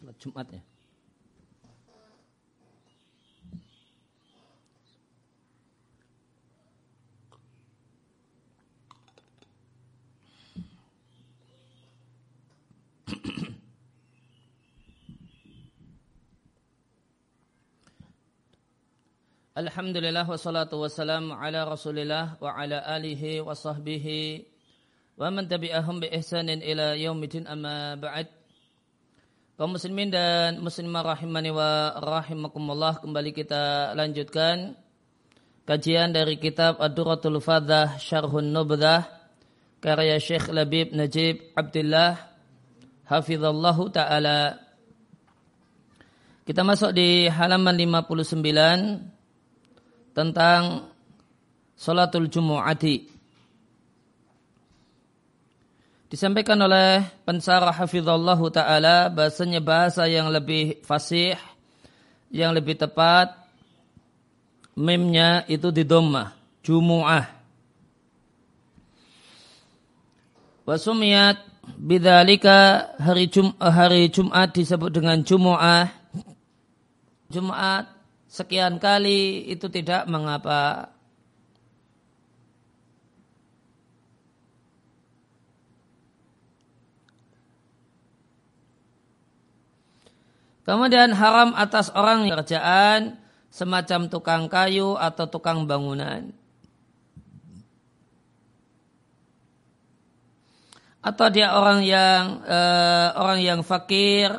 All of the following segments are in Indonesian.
Salat Jumat ya. Alhamdulillah wassalatu wassalamu ala rasulillah wa ala alihi wa sahbihi wa man tabi'ahum bi ihsanin ila yaumidin amma ba'd kaum muslimin dan muslimah rahimani wa rahimakumullah kembali kita lanjutkan kajian dari kitab Ad-Duratul Fadah Syarhun Nubdah karya Syekh Labib Najib Abdullah hafizallahu taala kita masuk di halaman 59 tentang Salatul Jumu'ati. Disampaikan oleh pensarah hafizallahu taala bahasanya bahasa yang lebih fasih, yang lebih tepat mimnya itu di dhammah, jumu'ah. Wasumiyat bidzalika hari Jum hari Jumat disebut dengan Jumu'ah. Jumat sekian kali itu tidak mengapa. Kemudian haram atas orang yang kerjaan semacam tukang kayu atau tukang bangunan. Atau dia orang yang uh, orang yang fakir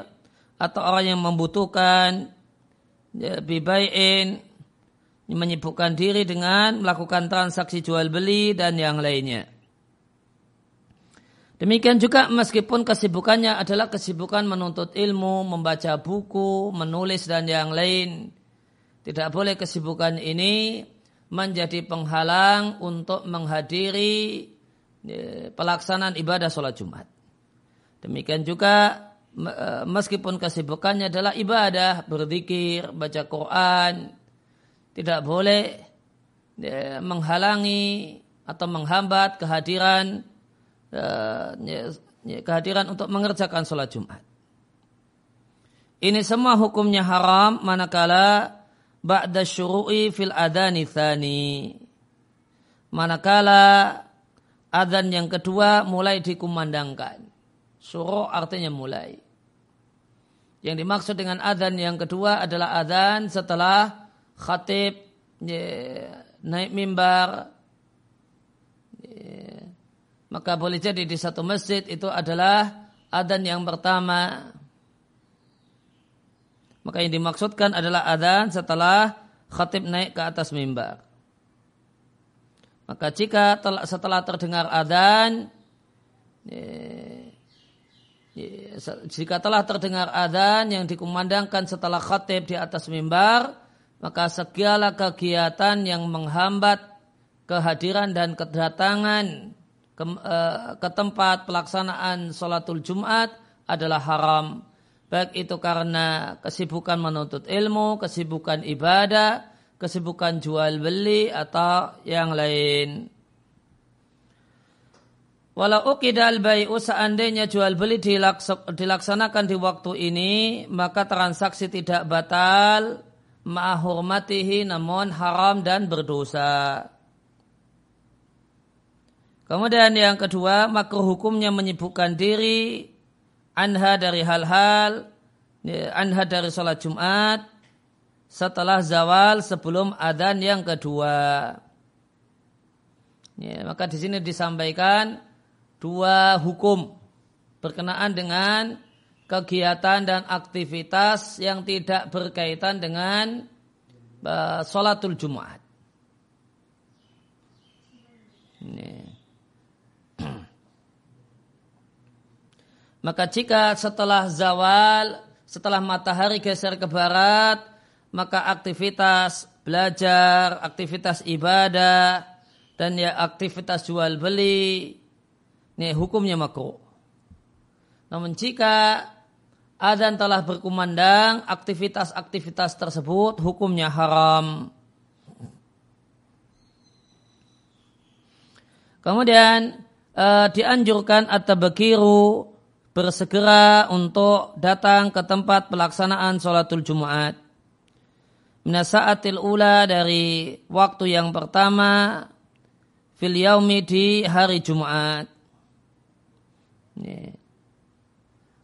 atau orang yang membutuhkan ya, bibain menyibukkan diri dengan melakukan transaksi jual beli dan yang lainnya. Demikian juga meskipun kesibukannya adalah kesibukan menuntut ilmu, membaca buku, menulis dan yang lain. Tidak boleh kesibukan ini menjadi penghalang untuk menghadiri ya, pelaksanaan ibadah sholat Jumat. Demikian juga Eh, meskipun kesibukannya adalah ibadah, berzikir, baca Quran, tidak boleh ya, menghalangi atau menghambat kehadiran kehadiran untuk mengerjakan sholat Jumat. Ini semua hukumnya haram manakala ba'da syuru'i fil adani thani. Manakala adzan yang kedua mulai dikumandangkan. Suruh artinya mulai. Yang dimaksud dengan adzan yang kedua adalah adzan setelah khatib naik mimbar. Maka boleh jadi di satu masjid itu adalah adzan yang pertama. Maka yang dimaksudkan adalah adzan setelah khatib naik ke atas mimbar. Maka jika setelah terdengar adzan ya, jika telah terdengar adzan yang dikumandangkan setelah khatib di atas mimbar, maka segala kegiatan yang menghambat kehadiran dan kedatangan ke, uh, ke tempat pelaksanaan sholatul Jumat adalah haram. Baik itu karena kesibukan menuntut ilmu, kesibukan ibadah, kesibukan jual beli atau yang lain. Walau ukidal bayu seandainya jual beli dilaksanakan di waktu ini, maka transaksi tidak batal ma'hurmatihi namun haram dan berdosa. Kemudian yang kedua, makruh hukumnya menyibukkan diri anha dari hal-hal ya, anha dari sholat Jumat setelah zawal sebelum adan yang kedua. Ya, maka di sini disampaikan dua hukum berkenaan dengan kegiatan dan aktivitas yang tidak berkaitan dengan uh, sholatul Jumat. Ini. Maka jika setelah zawal, setelah matahari geser ke barat, maka aktivitas belajar, aktivitas ibadah, dan ya aktivitas jual beli, ini hukumnya makruh. Namun jika adzan telah berkumandang, aktivitas-aktivitas tersebut hukumnya haram. Kemudian uh, dianjurkan atau bekiru bersegera untuk datang ke tempat pelaksanaan sholatul Jumat. Minasa'atil ula dari waktu yang pertama fil yaumi di hari Jumat.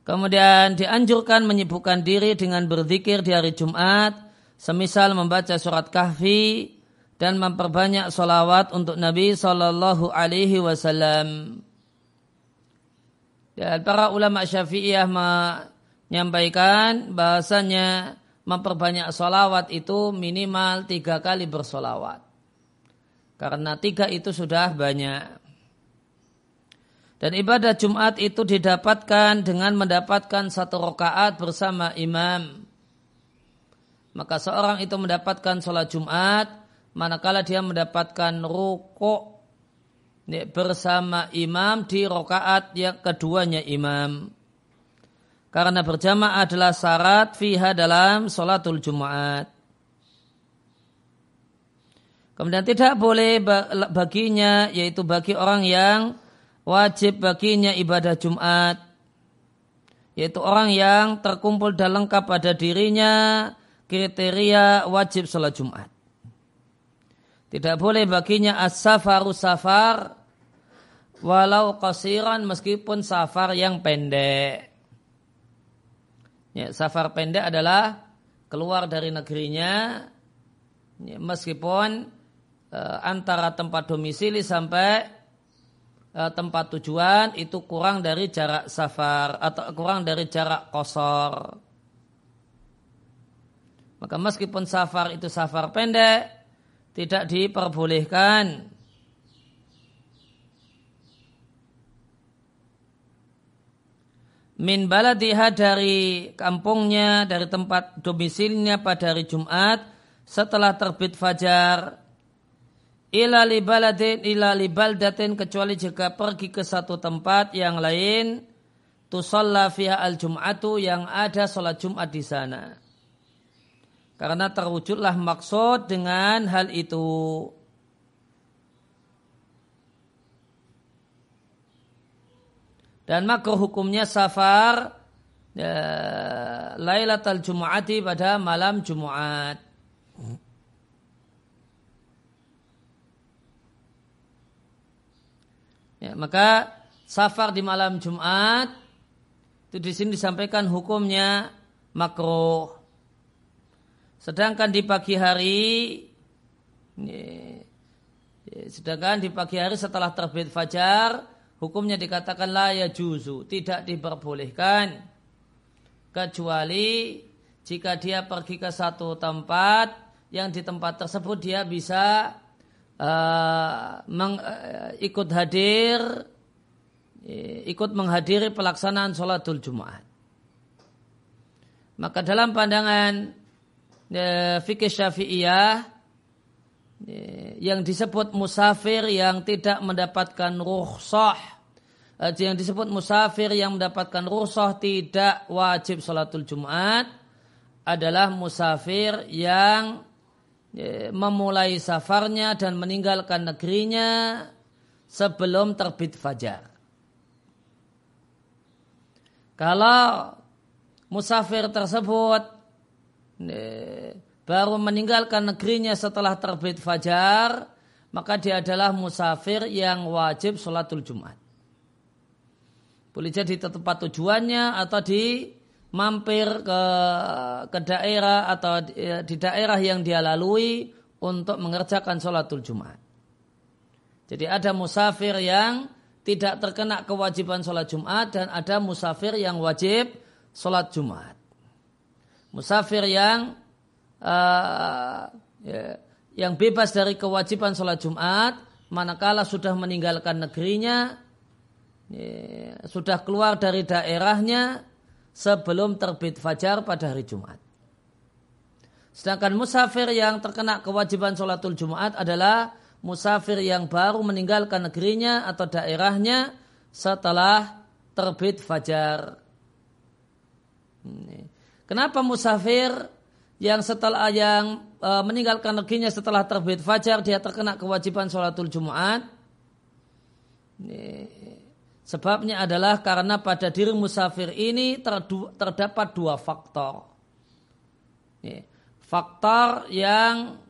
Kemudian dianjurkan menyibukkan diri dengan berzikir di hari Jumat, semisal membaca surat kahfi dan memperbanyak solawat untuk Nabi Sallallahu Alaihi Wasallam. Dan para ulama syafi'iyah menyampaikan bahasanya memperbanyak solawat itu minimal tiga kali bersolawat. Karena tiga itu sudah banyak. Dan ibadah Jumat itu didapatkan dengan mendapatkan satu rakaat bersama imam. Maka seorang itu mendapatkan sholat Jumat manakala dia mendapatkan rukuk bersama imam di rokaat yang keduanya imam. Karena berjamaah adalah syarat fiha dalam sholatul Jumat. Kemudian tidak boleh baginya, yaitu bagi orang yang wajib baginya ibadah Jumat. Yaitu orang yang terkumpul dan lengkap pada dirinya kriteria wajib sholat Jumat. Tidak boleh baginya as-safaru safar walau kasiran meskipun safar yang pendek. Ya, safar pendek adalah keluar dari negerinya ya, meskipun uh, antara tempat domisili sampai uh, tempat tujuan itu kurang dari jarak safar atau kurang dari jarak kosor. Maka meskipun safar itu safar pendek tidak diperbolehkan min baladiha dari kampungnya, dari tempat domisilnya pada hari Jumat setelah terbit fajar ila li baladin ila baldatin kecuali jika pergi ke satu tempat yang lain tusalla fiha al jum'atu yang ada sholat Jumat di sana. Karena terwujudlah maksud dengan hal itu. Dan makruh hukumnya safar ya, Lailatul Jumu'ati pada malam Jumat. Ya, maka safar di malam Jumat itu di sini disampaikan hukumnya makruh. Sedangkan di pagi hari ya, ya, sedangkan di pagi hari setelah terbit fajar hukumnya dikatakan la ya juzu, tidak diperbolehkan kecuali jika dia pergi ke satu tempat yang di tempat tersebut dia bisa uh, meng, uh, ikut hadir uh, ikut menghadiri pelaksanaan sholatul Jumat. Maka dalam pandangan uh, fikih Syafi'iyah yang disebut musafir yang tidak mendapatkan rukhsah eh, yang disebut musafir yang mendapatkan rukhsah tidak wajib salatul Jumat adalah musafir yang eh, memulai safarnya dan meninggalkan negerinya sebelum terbit fajar. Kalau musafir tersebut eh, baru meninggalkan negerinya setelah terbit fajar, maka dia adalah musafir yang wajib sholatul Jumat. Boleh jadi di tempat tujuannya atau di mampir ke, ke daerah atau di, di daerah yang dia lalui untuk mengerjakan sholatul Jumat. Jadi ada musafir yang tidak terkena kewajiban sholat Jumat dan ada musafir yang wajib sholat Jumat. Musafir yang uh, ya, yang bebas dari kewajiban sholat Jumat manakala sudah meninggalkan negerinya ya, sudah keluar dari daerahnya sebelum terbit fajar pada hari Jumat. Sedangkan musafir yang terkena kewajiban sholatul Jumat adalah musafir yang baru meninggalkan negerinya atau daerahnya setelah terbit fajar. Kenapa musafir yang setelah yang e, meninggalkan negerinya setelah terbit fajar dia terkena kewajiban sholatul Jumat. Sebabnya adalah karena pada diri musafir ini terdapat dua faktor. Faktor yang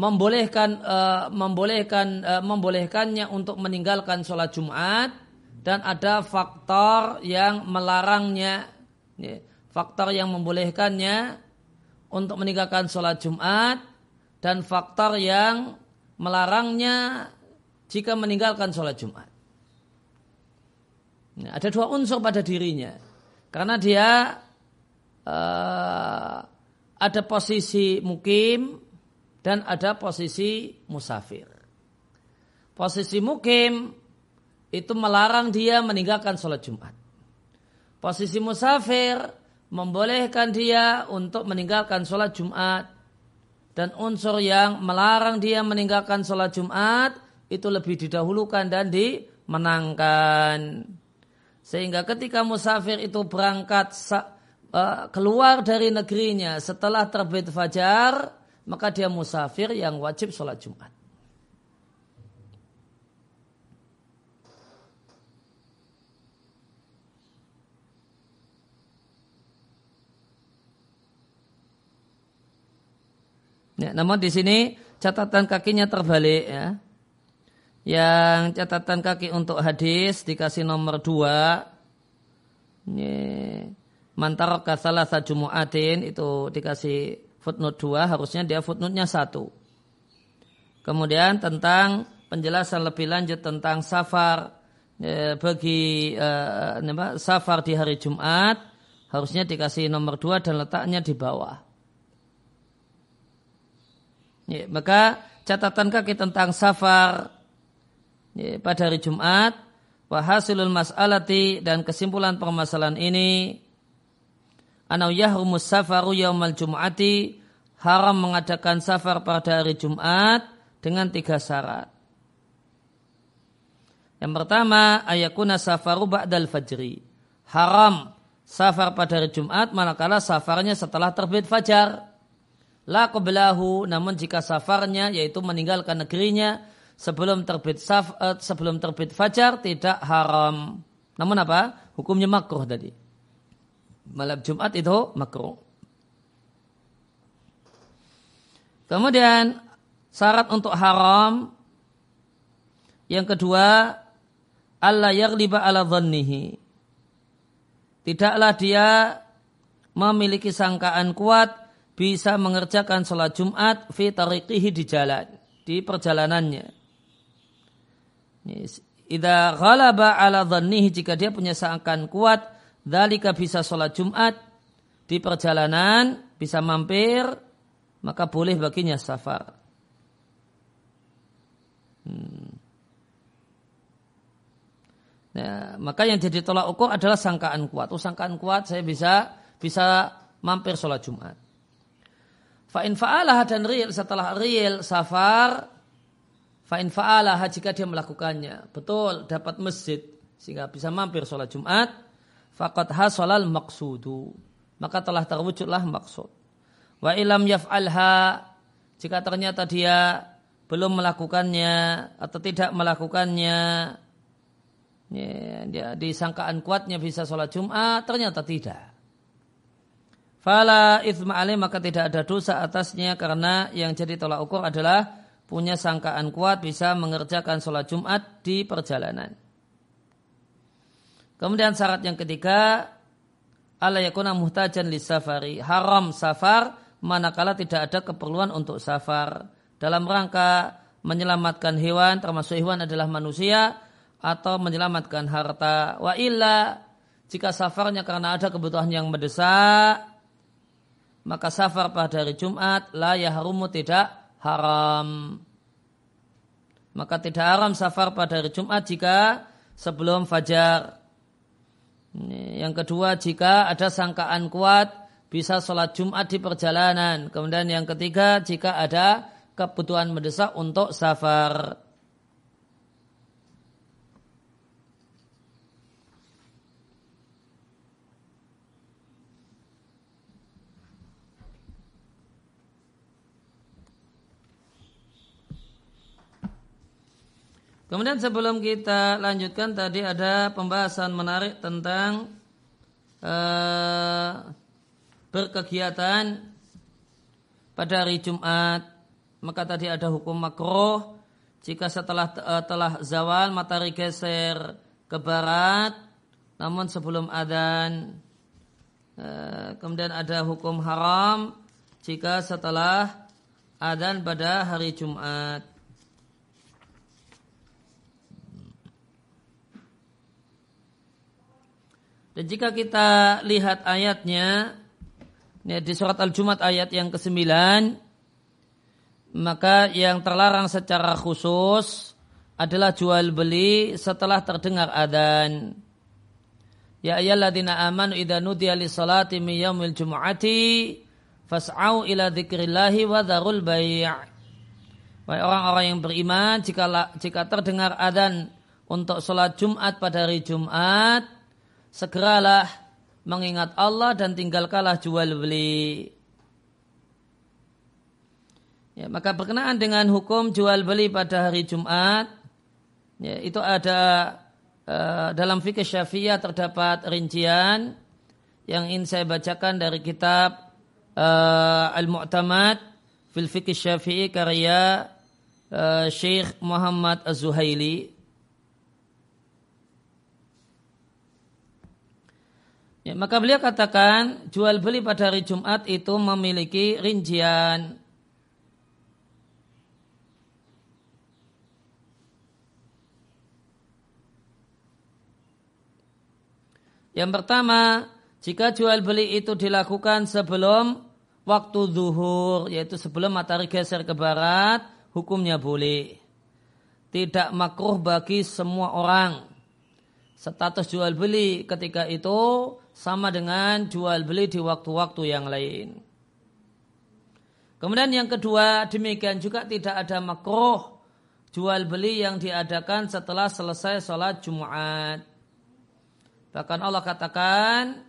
membolehkan uh, membolehkan uh, membolehkannya untuk meninggalkan sholat Jumat dan ada faktor yang melarangnya faktor yang membolehkannya untuk meninggalkan sholat Jumat dan faktor yang melarangnya jika meninggalkan sholat Jumat. Nah, ada dua unsur pada dirinya. Karena dia uh, ada posisi mukim dan ada posisi musafir. Posisi mukim itu melarang dia meninggalkan sholat Jumat. Posisi musafir membolehkan dia untuk meninggalkan sholat Jumat. Dan unsur yang melarang dia meninggalkan sholat Jumat itu lebih didahulukan dan dimenangkan. Sehingga ketika musafir itu berangkat uh, keluar dari negerinya setelah terbit fajar, maka dia musafir yang wajib sholat Jumat. Ya, namun di sini catatan kakinya terbalik ya. Yang catatan kaki untuk hadis dikasih nomor dua. Ini mantar kasalah sajumuatin itu dikasih footnote dua harusnya dia footnote-nya satu. Kemudian tentang penjelasan lebih lanjut tentang safar eh, bagi eh, safar di hari Jumat harusnya dikasih nomor dua dan letaknya di bawah. Ya, maka catatan kaki tentang safar ya, pada hari Jumat wahasilul mas'alati dan kesimpulan permasalahan ini anau yahrumus safaru yaumal jum'ati haram mengadakan safar pada hari Jumat dengan tiga syarat. Yang pertama, ayakuna safaru ba'dal fajri. Haram safar pada hari Jumat manakala safarnya setelah terbit fajar. La qablahu, namun jika safarnya yaitu meninggalkan negerinya sebelum terbit saf, uh, sebelum terbit fajar tidak haram. Namun apa? Hukumnya makruh tadi. Malam Jumat itu makruh. Kemudian syarat untuk haram yang kedua Allah yaghliba ala dhannihi. Tidaklah dia memiliki sangkaan kuat bisa mengerjakan sholat Jumat fi tariqihi di jalan, di perjalanannya. Ida ghalaba ala dhannihi jika dia punya sangkaan kuat, dalika bisa sholat Jumat di perjalanan, bisa mampir, maka boleh baginya safar. Hmm. Nah, maka yang jadi tolak ukur adalah sangkaan kuat. Oh, sangkaan kuat saya bisa bisa mampir sholat Jumat. Fa'in fa'alah dan real setelah real safar Fa'in fa'alah jika dia melakukannya. Betul, dapat masjid. Sehingga bisa mampir sholat Jumat. Fakat hasolal maksudu. Maka telah terwujudlah maksud. Wa ilam yaf'alha. Jika ternyata dia belum melakukannya atau tidak melakukannya. Ya, dia disangkaan kuatnya bisa sholat Jumat. Ternyata tidak. Fala ithma maka tidak ada dosa atasnya karena yang jadi tolak ukur adalah punya sangkaan kuat bisa mengerjakan sholat Jumat di perjalanan. Kemudian syarat yang ketiga, Allah yakuna muhtajan li safari. Haram safar manakala tidak ada keperluan untuk safar. Dalam rangka menyelamatkan hewan, termasuk hewan adalah manusia, atau menyelamatkan harta. Wa illa, jika safarnya karena ada kebutuhan yang mendesak, maka safar pada hari Jumat, la yahrumu tidak haram. Maka tidak haram safar pada hari Jumat jika sebelum fajar. Yang kedua jika ada sangkaan kuat bisa sholat Jumat di perjalanan. Kemudian yang ketiga jika ada kebutuhan mendesak untuk safar. Kemudian sebelum kita lanjutkan tadi ada pembahasan menarik tentang uh, berkegiatan pada hari Jumat. Maka tadi ada hukum makruh jika setelah uh, telah zawal matahari geser ke barat namun sebelum adzan. Uh, kemudian ada hukum haram jika setelah adzan pada hari Jumat. Dan jika kita lihat ayatnya ya, di surat Al-Jumat ayat yang ke-9 maka yang terlarang secara khusus adalah jual beli setelah terdengar adzan. Ya ayyuhalladzina amanu idza nudiya lis-salati min yaumil jumu'ati fas'au ila dzikrillahi wa dzarul bai'. Wahai orang-orang yang beriman jika jika terdengar adzan untuk sholat Jumat pada hari Jumat, segeralah mengingat Allah dan tinggalkanlah jual beli. Ya, maka berkenaan dengan hukum jual beli pada hari Jumat, ya, itu ada uh, dalam fikih syafi'iyah terdapat rincian yang ingin saya bacakan dari kitab uh, Al-Mu'tamad fil fikih syafi'i karya uh, Syekh Muhammad Az-Zuhaili Ya, maka beliau katakan jual beli pada hari Jumat itu memiliki rincian. Yang pertama, jika jual beli itu dilakukan sebelum waktu zuhur, yaitu sebelum matahari geser ke barat, hukumnya boleh. Tidak makruh bagi semua orang. Status jual beli ketika itu sama dengan jual beli di waktu-waktu yang lain. Kemudian yang kedua, demikian juga tidak ada makruh jual beli yang diadakan setelah selesai sholat Jumat. Bahkan Allah katakan,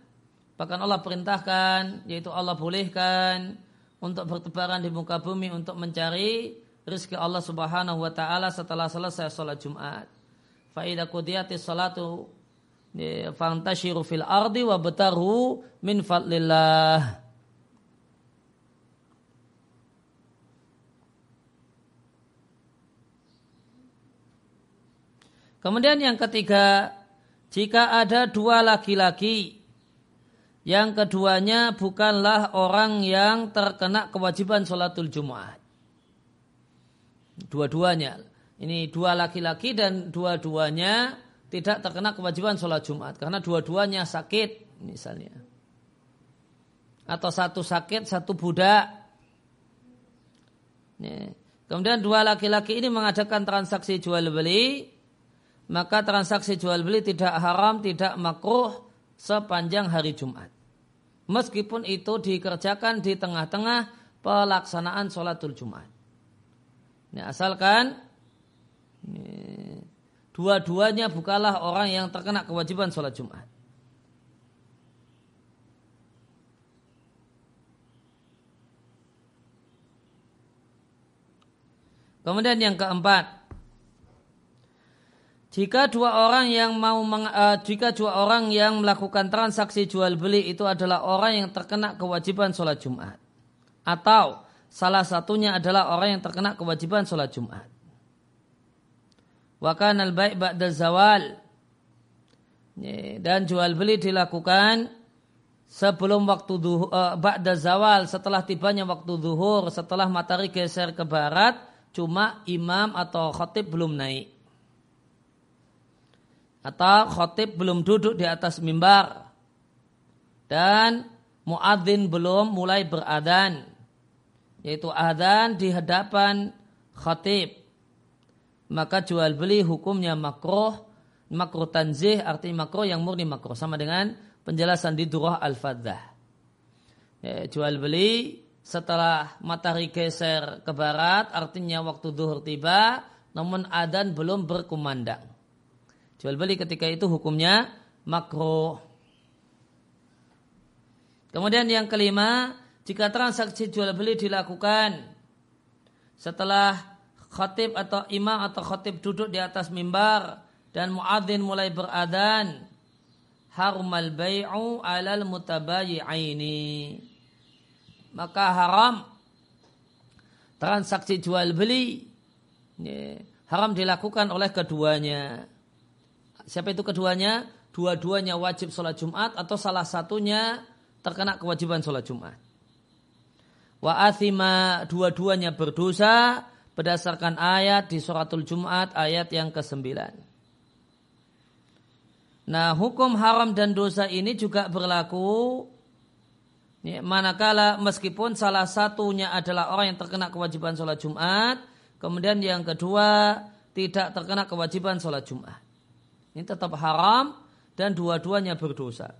bahkan Allah perintahkan, yaitu Allah bolehkan untuk bertebaran di muka bumi untuk mencari rezeki Allah Subhanahu wa taala setelah selesai sholat Jumat. Faidah kudiyatis salatu fantashiru fil ardi wa betaru min fadlillah. Kemudian yang ketiga, jika ada dua laki-laki, yang keduanya bukanlah orang yang terkena kewajiban sholatul Jumat. Dua-duanya. Ini dua laki-laki dan dua-duanya tidak terkena kewajiban sholat Jumat karena dua-duanya sakit misalnya. Atau satu sakit satu budak. Kemudian dua laki-laki ini mengadakan transaksi jual beli maka transaksi jual beli tidak haram tidak makruh sepanjang hari Jumat. Meskipun itu dikerjakan di tengah-tengah pelaksanaan sholatul Jumat. Ini asalkan ini, dua-duanya bukalah orang yang terkena kewajiban sholat Jumat. Kemudian yang keempat, jika dua orang yang mau meng, uh, jika dua orang yang melakukan transaksi jual beli itu adalah orang yang terkena kewajiban sholat Jumat, atau salah satunya adalah orang yang terkena kewajiban sholat Jumat, wa kanal baik ba'da zawal. Dan jual beli dilakukan sebelum waktu duhur, uh, ba'da zawal setelah tibanya waktu zuhur setelah matahari geser ke barat cuma imam atau khotib belum naik. Atau khotib belum duduk di atas mimbar. Dan muadzin belum mulai beradan yaitu adan di hadapan khatib maka jual beli hukumnya makroh, makroh tanzih artinya makroh yang murni makroh sama dengan penjelasan di durah al-fadah. Ya, jual beli setelah matahari geser ke barat artinya waktu duhur tiba namun adan belum berkumandang. Jual beli ketika itu hukumnya makroh. Kemudian yang kelima, jika transaksi jual beli dilakukan setelah khatib atau imam atau khatib duduk di atas mimbar dan muadzin mulai beradan harumal bai'u alal mutabayyi'aini. Maka haram transaksi jual beli haram dilakukan oleh keduanya. Siapa itu keduanya? Dua-duanya wajib sholat Jumat atau salah satunya terkena kewajiban sholat Jumat. Wa dua-duanya berdosa berdasarkan ayat di suratul Jumat ayat yang ke-9 Nah, hukum haram dan dosa ini juga berlaku ya, manakala meskipun salah satunya adalah orang yang terkena kewajiban sholat Jumat, kemudian yang kedua tidak terkena kewajiban sholat Jumat. Ini tetap haram dan dua-duanya berdosa.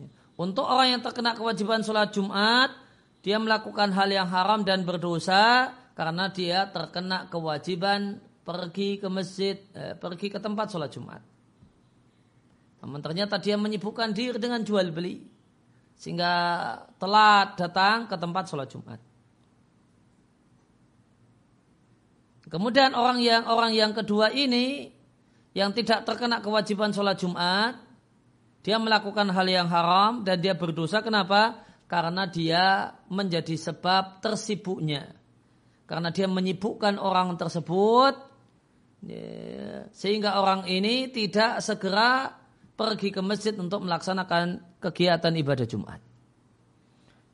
Ya, untuk orang yang terkena kewajiban sholat Jumat, dia melakukan hal yang haram dan berdosa karena dia terkena kewajiban pergi ke masjid, eh, pergi ke tempat sholat Jumat. Namun ternyata dia menyibukkan diri dengan jual beli. Sehingga telat datang ke tempat sholat Jumat. Kemudian orang yang orang yang kedua ini yang tidak terkena kewajiban sholat Jumat, dia melakukan hal yang haram dan dia berdosa. Kenapa? Karena dia menjadi sebab tersibuknya. Karena dia menyibukkan orang tersebut Ya, sehingga orang ini tidak segera pergi ke masjid untuk melaksanakan kegiatan ibadah Jumat.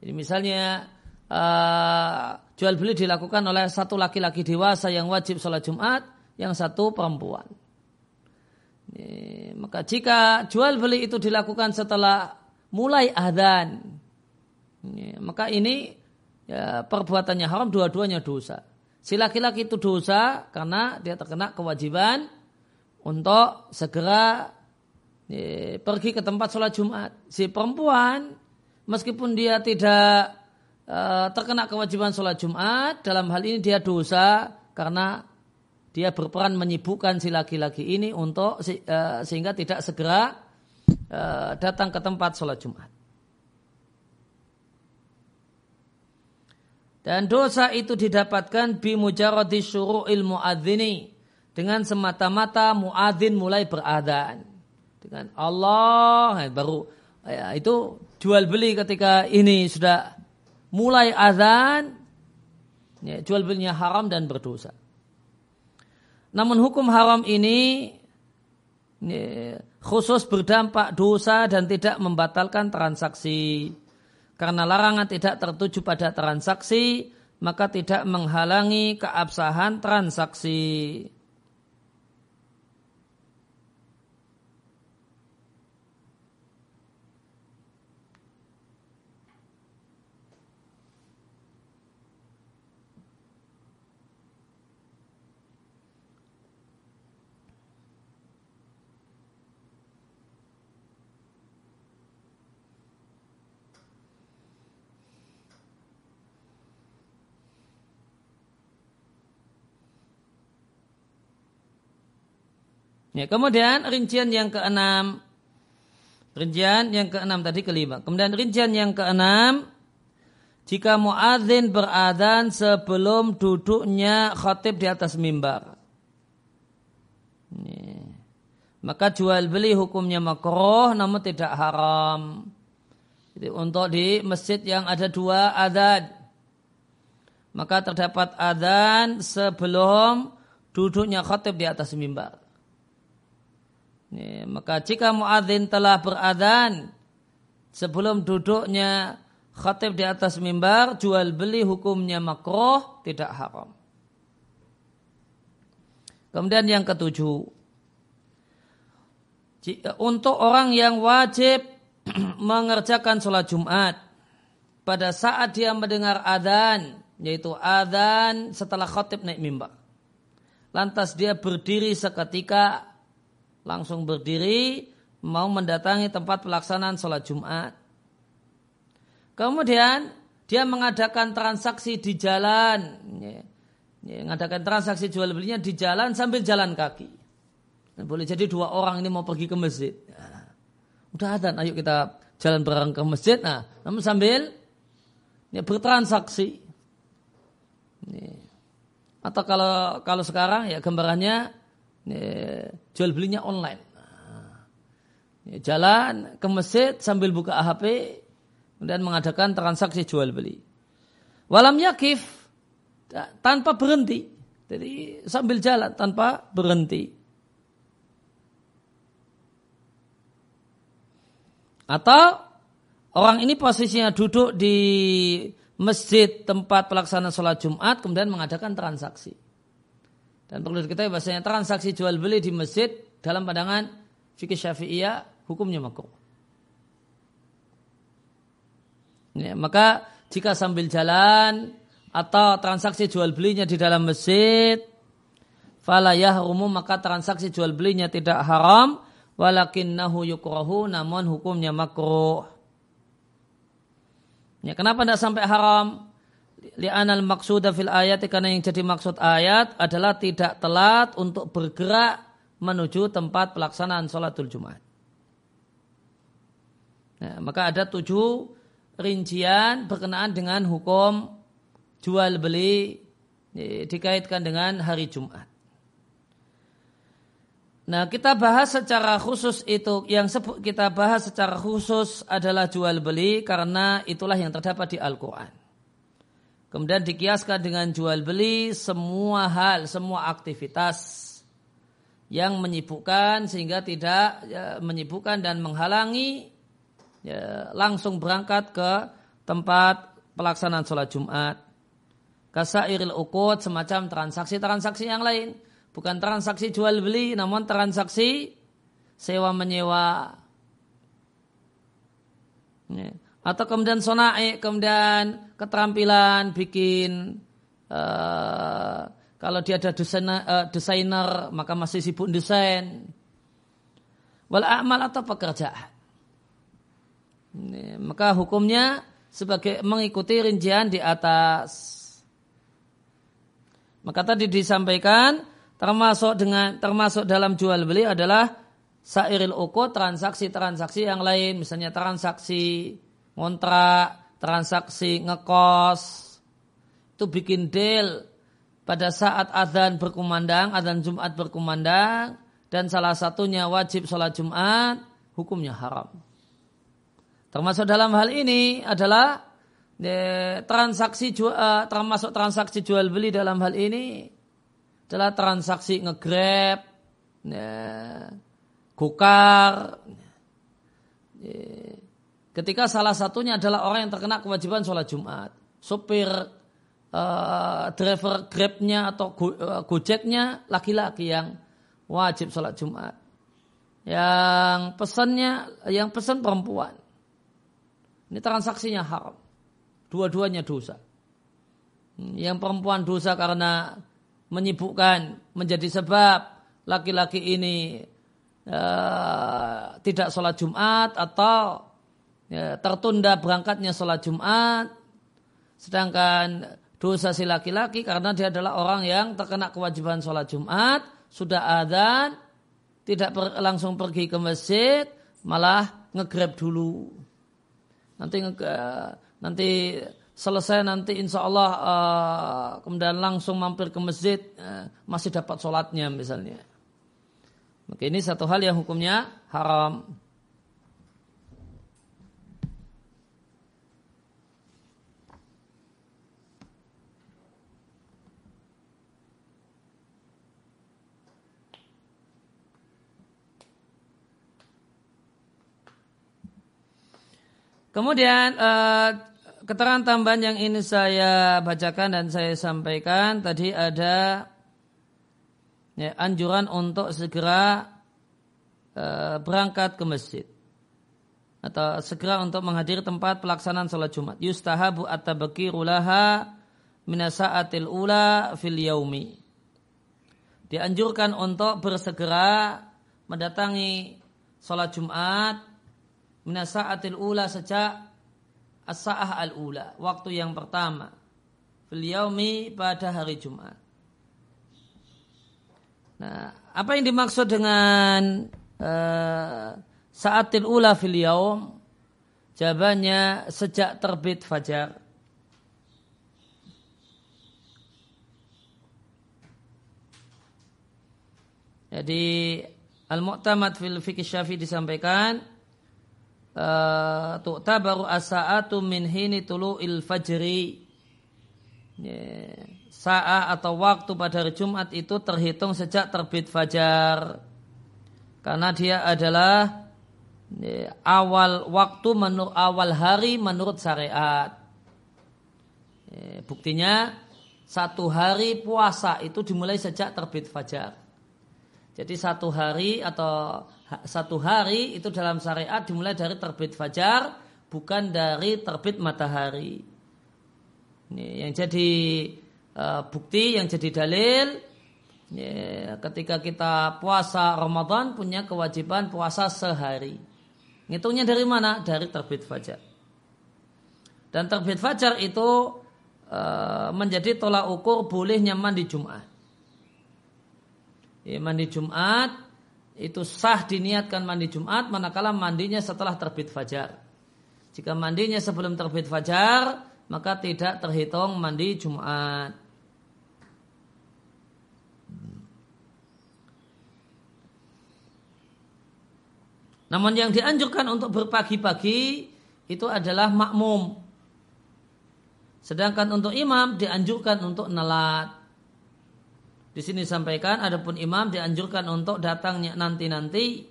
Jadi misalnya uh, jual beli dilakukan oleh satu laki-laki dewasa yang wajib sholat Jumat, yang satu perempuan. Ya, maka jika jual beli itu dilakukan setelah mulai adzan, ya, maka ini ya, perbuatannya haram, dua-duanya dosa. Si laki-laki itu dosa karena dia terkena kewajiban untuk segera ya, pergi ke tempat sholat Jumat. Si perempuan meskipun dia tidak uh, terkena kewajiban sholat Jumat, dalam hal ini dia dosa karena dia berperan menyibukkan si laki-laki ini untuk uh, sehingga tidak segera uh, datang ke tempat sholat Jumat. Dan dosa itu didapatkan bi mujarradi syuru'il muadzini dengan semata-mata muadzin mulai beradan. Dengan Allah baru ya, itu jual beli ketika ini sudah mulai azan ya, jual belinya haram dan berdosa. Namun hukum haram ini ya, khusus berdampak dosa dan tidak membatalkan transaksi. Karena larangan tidak tertuju pada transaksi, maka tidak menghalangi keabsahan transaksi. Ya, kemudian rincian yang keenam, rincian yang keenam tadi kelima. Kemudian rincian yang keenam, jika muadzin beradan sebelum duduknya khatib di atas mimbar. Ya. Maka jual beli hukumnya makroh namun tidak haram. Jadi untuk di masjid yang ada dua adan. Maka terdapat adan sebelum duduknya khatib di atas mimbar. Ya, maka jika muadzin telah beradan sebelum duduknya khatib di atas mimbar, jual beli hukumnya makroh, tidak haram. Kemudian yang ketujuh, untuk orang yang wajib mengerjakan sholat Jumat pada saat dia mendengar adzan, yaitu adzan setelah khatib naik mimbar. Lantas dia berdiri seketika langsung berdiri mau mendatangi tempat pelaksanaan sholat Jumat. Kemudian dia mengadakan transaksi di jalan, mengadakan transaksi jual belinya di jalan sambil jalan kaki. Boleh jadi dua orang ini mau pergi ke masjid. Ya, udah ada, ayo kita jalan bareng ke masjid. Nah, namun sambil ya, bertransaksi. Ya. Atau kalau kalau sekarang ya gambarannya ya, jual belinya online. Ya, jalan ke masjid sambil buka HP dan mengadakan transaksi jual beli. Walam yakif tanpa berhenti. Jadi sambil jalan tanpa berhenti. Atau orang ini posisinya duduk di masjid tempat pelaksanaan sholat Jumat kemudian mengadakan transaksi. Dan perlu diketahui bahasanya transaksi jual beli di masjid dalam pandangan fikih syafi'iyah hukumnya makruh. Ya, maka jika sambil jalan atau transaksi jual belinya di dalam masjid, fala yahrumu maka transaksi jual belinya tidak haram, walakinnahu yukrahu namun hukumnya makruh. Ya, kenapa tidak sampai haram? Li'anal maksuda fil ayat karena yang jadi maksud ayat adalah tidak telat untuk bergerak menuju tempat pelaksanaan sholatul Jumat. Ya, maka ada tujuh rincian berkenaan dengan hukum jual beli dikaitkan dengan hari Jumat. Nah, kita bahas secara khusus itu yang kita bahas secara khusus adalah jual beli karena itulah yang terdapat di Al-Qur'an. Kemudian dikiaskan dengan jual beli semua hal, semua aktivitas yang menyibukkan sehingga tidak ya, menyibukkan dan menghalangi ya, langsung berangkat ke tempat pelaksanaan sholat Jumat kasairil ukut semacam transaksi-transaksi yang lain. Bukan transaksi jual beli namun transaksi sewa menyewa. Ya. Atau kemudian sonai, kemudian keterampilan bikin uh, kalau dia ada desainer, uh, desainer maka masih sibuk desain. Wal amal atau pekerjaan. Ya, maka hukumnya sebagai mengikuti rincian di atas. Maka tadi disampaikan termasuk dengan termasuk dalam jual beli adalah sairil uko transaksi-transaksi yang lain misalnya transaksi ngontrak, transaksi ngekos itu bikin deal pada saat adzan berkumandang, adzan Jumat berkumandang dan salah satunya wajib sholat Jumat, hukumnya haram. Termasuk dalam hal ini adalah transaksi jual, uh, termasuk transaksi jual beli dalam hal ini adalah transaksi ngegrab, ya, gokar. Ya. Ketika salah satunya adalah orang yang terkena kewajiban sholat Jumat, sopir uh, driver grabnya atau go, uh, gojeknya laki-laki yang wajib sholat Jumat, yang pesannya yang pesan perempuan. Ini transaksinya haram. Dua-duanya dosa. Yang perempuan dosa karena menyibukkan menjadi sebab laki-laki ini uh, tidak sholat Jumat atau ya, tertunda berangkatnya sholat Jumat. Sedangkan dosa si laki-laki karena dia adalah orang yang terkena kewajiban sholat Jumat, sudah adzan, tidak per, langsung pergi ke masjid, malah ngegrab dulu. Nanti nge, nanti selesai nanti insya Allah uh, kemudian langsung mampir ke masjid uh, masih dapat sholatnya misalnya. Maka ini satu hal yang hukumnya haram. Kemudian uh, keterangan tambahan yang ini saya bacakan dan saya sampaikan tadi ada ya, anjuran untuk segera uh, berangkat ke masjid atau segera untuk menghadiri tempat pelaksanaan sholat Jumat. Yustahabu at-tabakiru minasa'atil ula fil yaumi. Dianjurkan untuk bersegera mendatangi sholat Jumat minasa'atil ula sejak as-sa'ah al-ula, waktu yang pertama. Fil yaumi pada hari Jumat. Nah, apa yang dimaksud dengan uh, sa'atil ula fil yaum? Jawabannya sejak terbit fajar. Jadi Al-Mu'tamad fil Fiqh Syafi'i disampaikan uh, tu'tabaru as-sa'atu min hini tulu'il fajri. Atau waktu pada hari Jumat itu terhitung sejak terbit fajar. Karena dia adalah awal waktu menurut awal hari menurut syariat. Yeah, buktinya satu hari puasa itu dimulai sejak terbit fajar. Jadi satu hari atau satu hari itu dalam syariat dimulai dari terbit fajar, bukan dari terbit matahari. Ini yang jadi uh, bukti, yang jadi dalil. Ya, ketika kita puasa Ramadan punya kewajiban puasa sehari. Ngitungnya dari mana? Dari terbit fajar. Dan terbit fajar itu uh, menjadi tolak ukur bolehnya mandi Jumat ya, mandi Jumat itu sah diniatkan mandi Jumat manakala mandinya setelah terbit fajar. Jika mandinya sebelum terbit fajar, maka tidak terhitung mandi Jumat. Namun yang dianjurkan untuk berpagi-pagi itu adalah makmum. Sedangkan untuk imam dianjurkan untuk nelat. Di sini disampaikan adapun imam dianjurkan untuk datangnya nanti-nanti.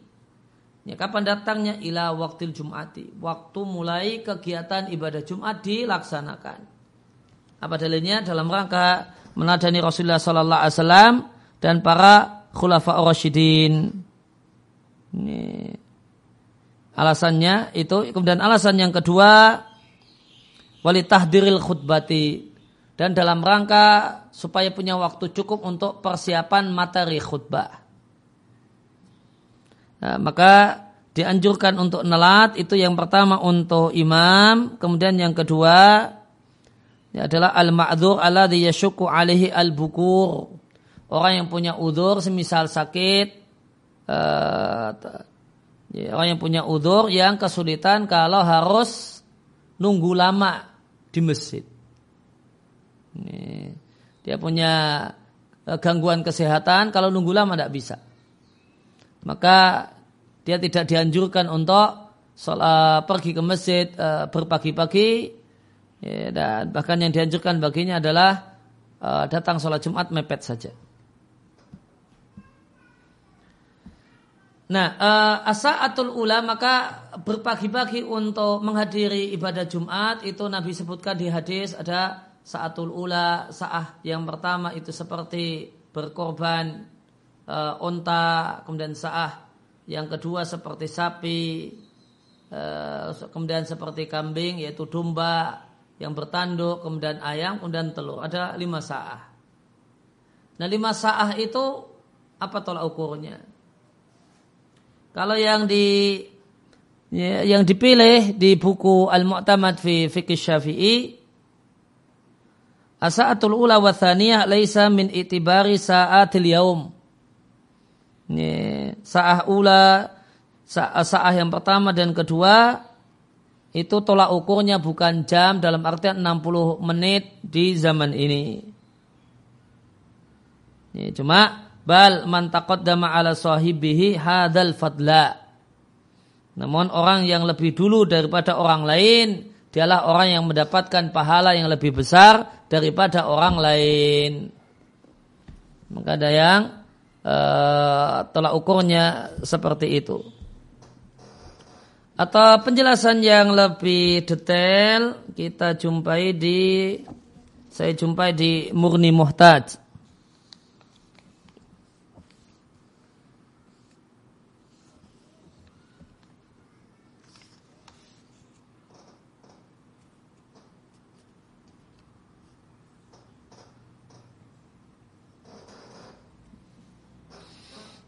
Ya, kapan datangnya ila waktil Jumati? Waktu mulai kegiatan ibadah Jumat dilaksanakan. Apa dalilnya dalam rangka menadani Rasulullah sallallahu alaihi wasallam dan para khulafa rasyidin. Ini alasannya itu kemudian alasan yang kedua wali tahdiril khutbati dan dalam rangka supaya punya waktu cukup untuk persiapan materi khutbah. Nah, maka dianjurkan untuk nelat itu yang pertama untuk imam, kemudian yang kedua ya adalah al-ma'dzur alladhi yashukku alaihi al-bukur. Orang yang punya udur semisal sakit uh, ya, orang yang punya udur yang kesulitan kalau harus nunggu lama di masjid. Ini, dia punya eh, gangguan kesehatan, kalau nunggu lama tidak bisa. Maka dia tidak dianjurkan untuk sholat, pergi ke masjid uh, berpagi-pagi ya, dan bahkan yang dianjurkan baginya adalah datang sholat Jumat mepet saja. Nah, uh, asa'atul ula maka berpagi-pagi untuk menghadiri ibadah Jumat itu Nabi sebutkan di hadis ada saatul ula saah yang pertama itu seperti berkorban uh, onta kemudian saah yang kedua seperti sapi uh, kemudian seperti kambing yaitu domba yang bertanduk kemudian ayam kemudian telur. Ada lima saah. Nah lima saah itu apa tolak ukurnya? Kalau yang di ya, yang dipilih di buku Al-Mu'tamad fi Fikih Syafi'i Asa'atul ula wa thaniyah laisa min itibari sa'atil yaum. Ini sa'ah ula, sa'ah yang pertama dan kedua itu tolak ukurnya bukan jam dalam artian 60 menit di zaman ini. Ini cuma bal man taqaddama ala sahibihi hadal fadla. Namun orang yang lebih dulu daripada orang lain dialah orang yang mendapatkan pahala yang lebih besar daripada orang lain. Maka ada yang uh, tolak ukurnya seperti itu. Atau penjelasan yang lebih detail kita jumpai di saya jumpai di Murni Muhtaj.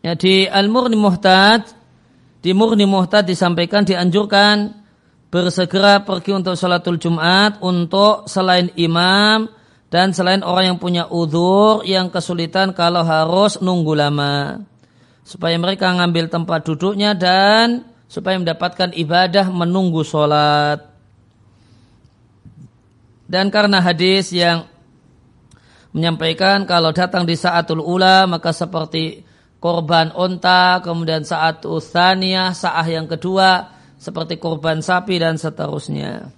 Ya, di Al-Murni Muhtad, di Murni Muhtad disampaikan dianjurkan bersegera pergi untuk sholatul Jumat untuk selain imam dan selain orang yang punya udur yang kesulitan kalau harus nunggu lama. Supaya mereka ngambil tempat duduknya dan supaya mendapatkan ibadah menunggu sholat. Dan karena hadis yang menyampaikan kalau datang di saatul ula maka seperti korban onta, kemudian saat uthaniyah, saah yang kedua, seperti korban sapi dan seterusnya.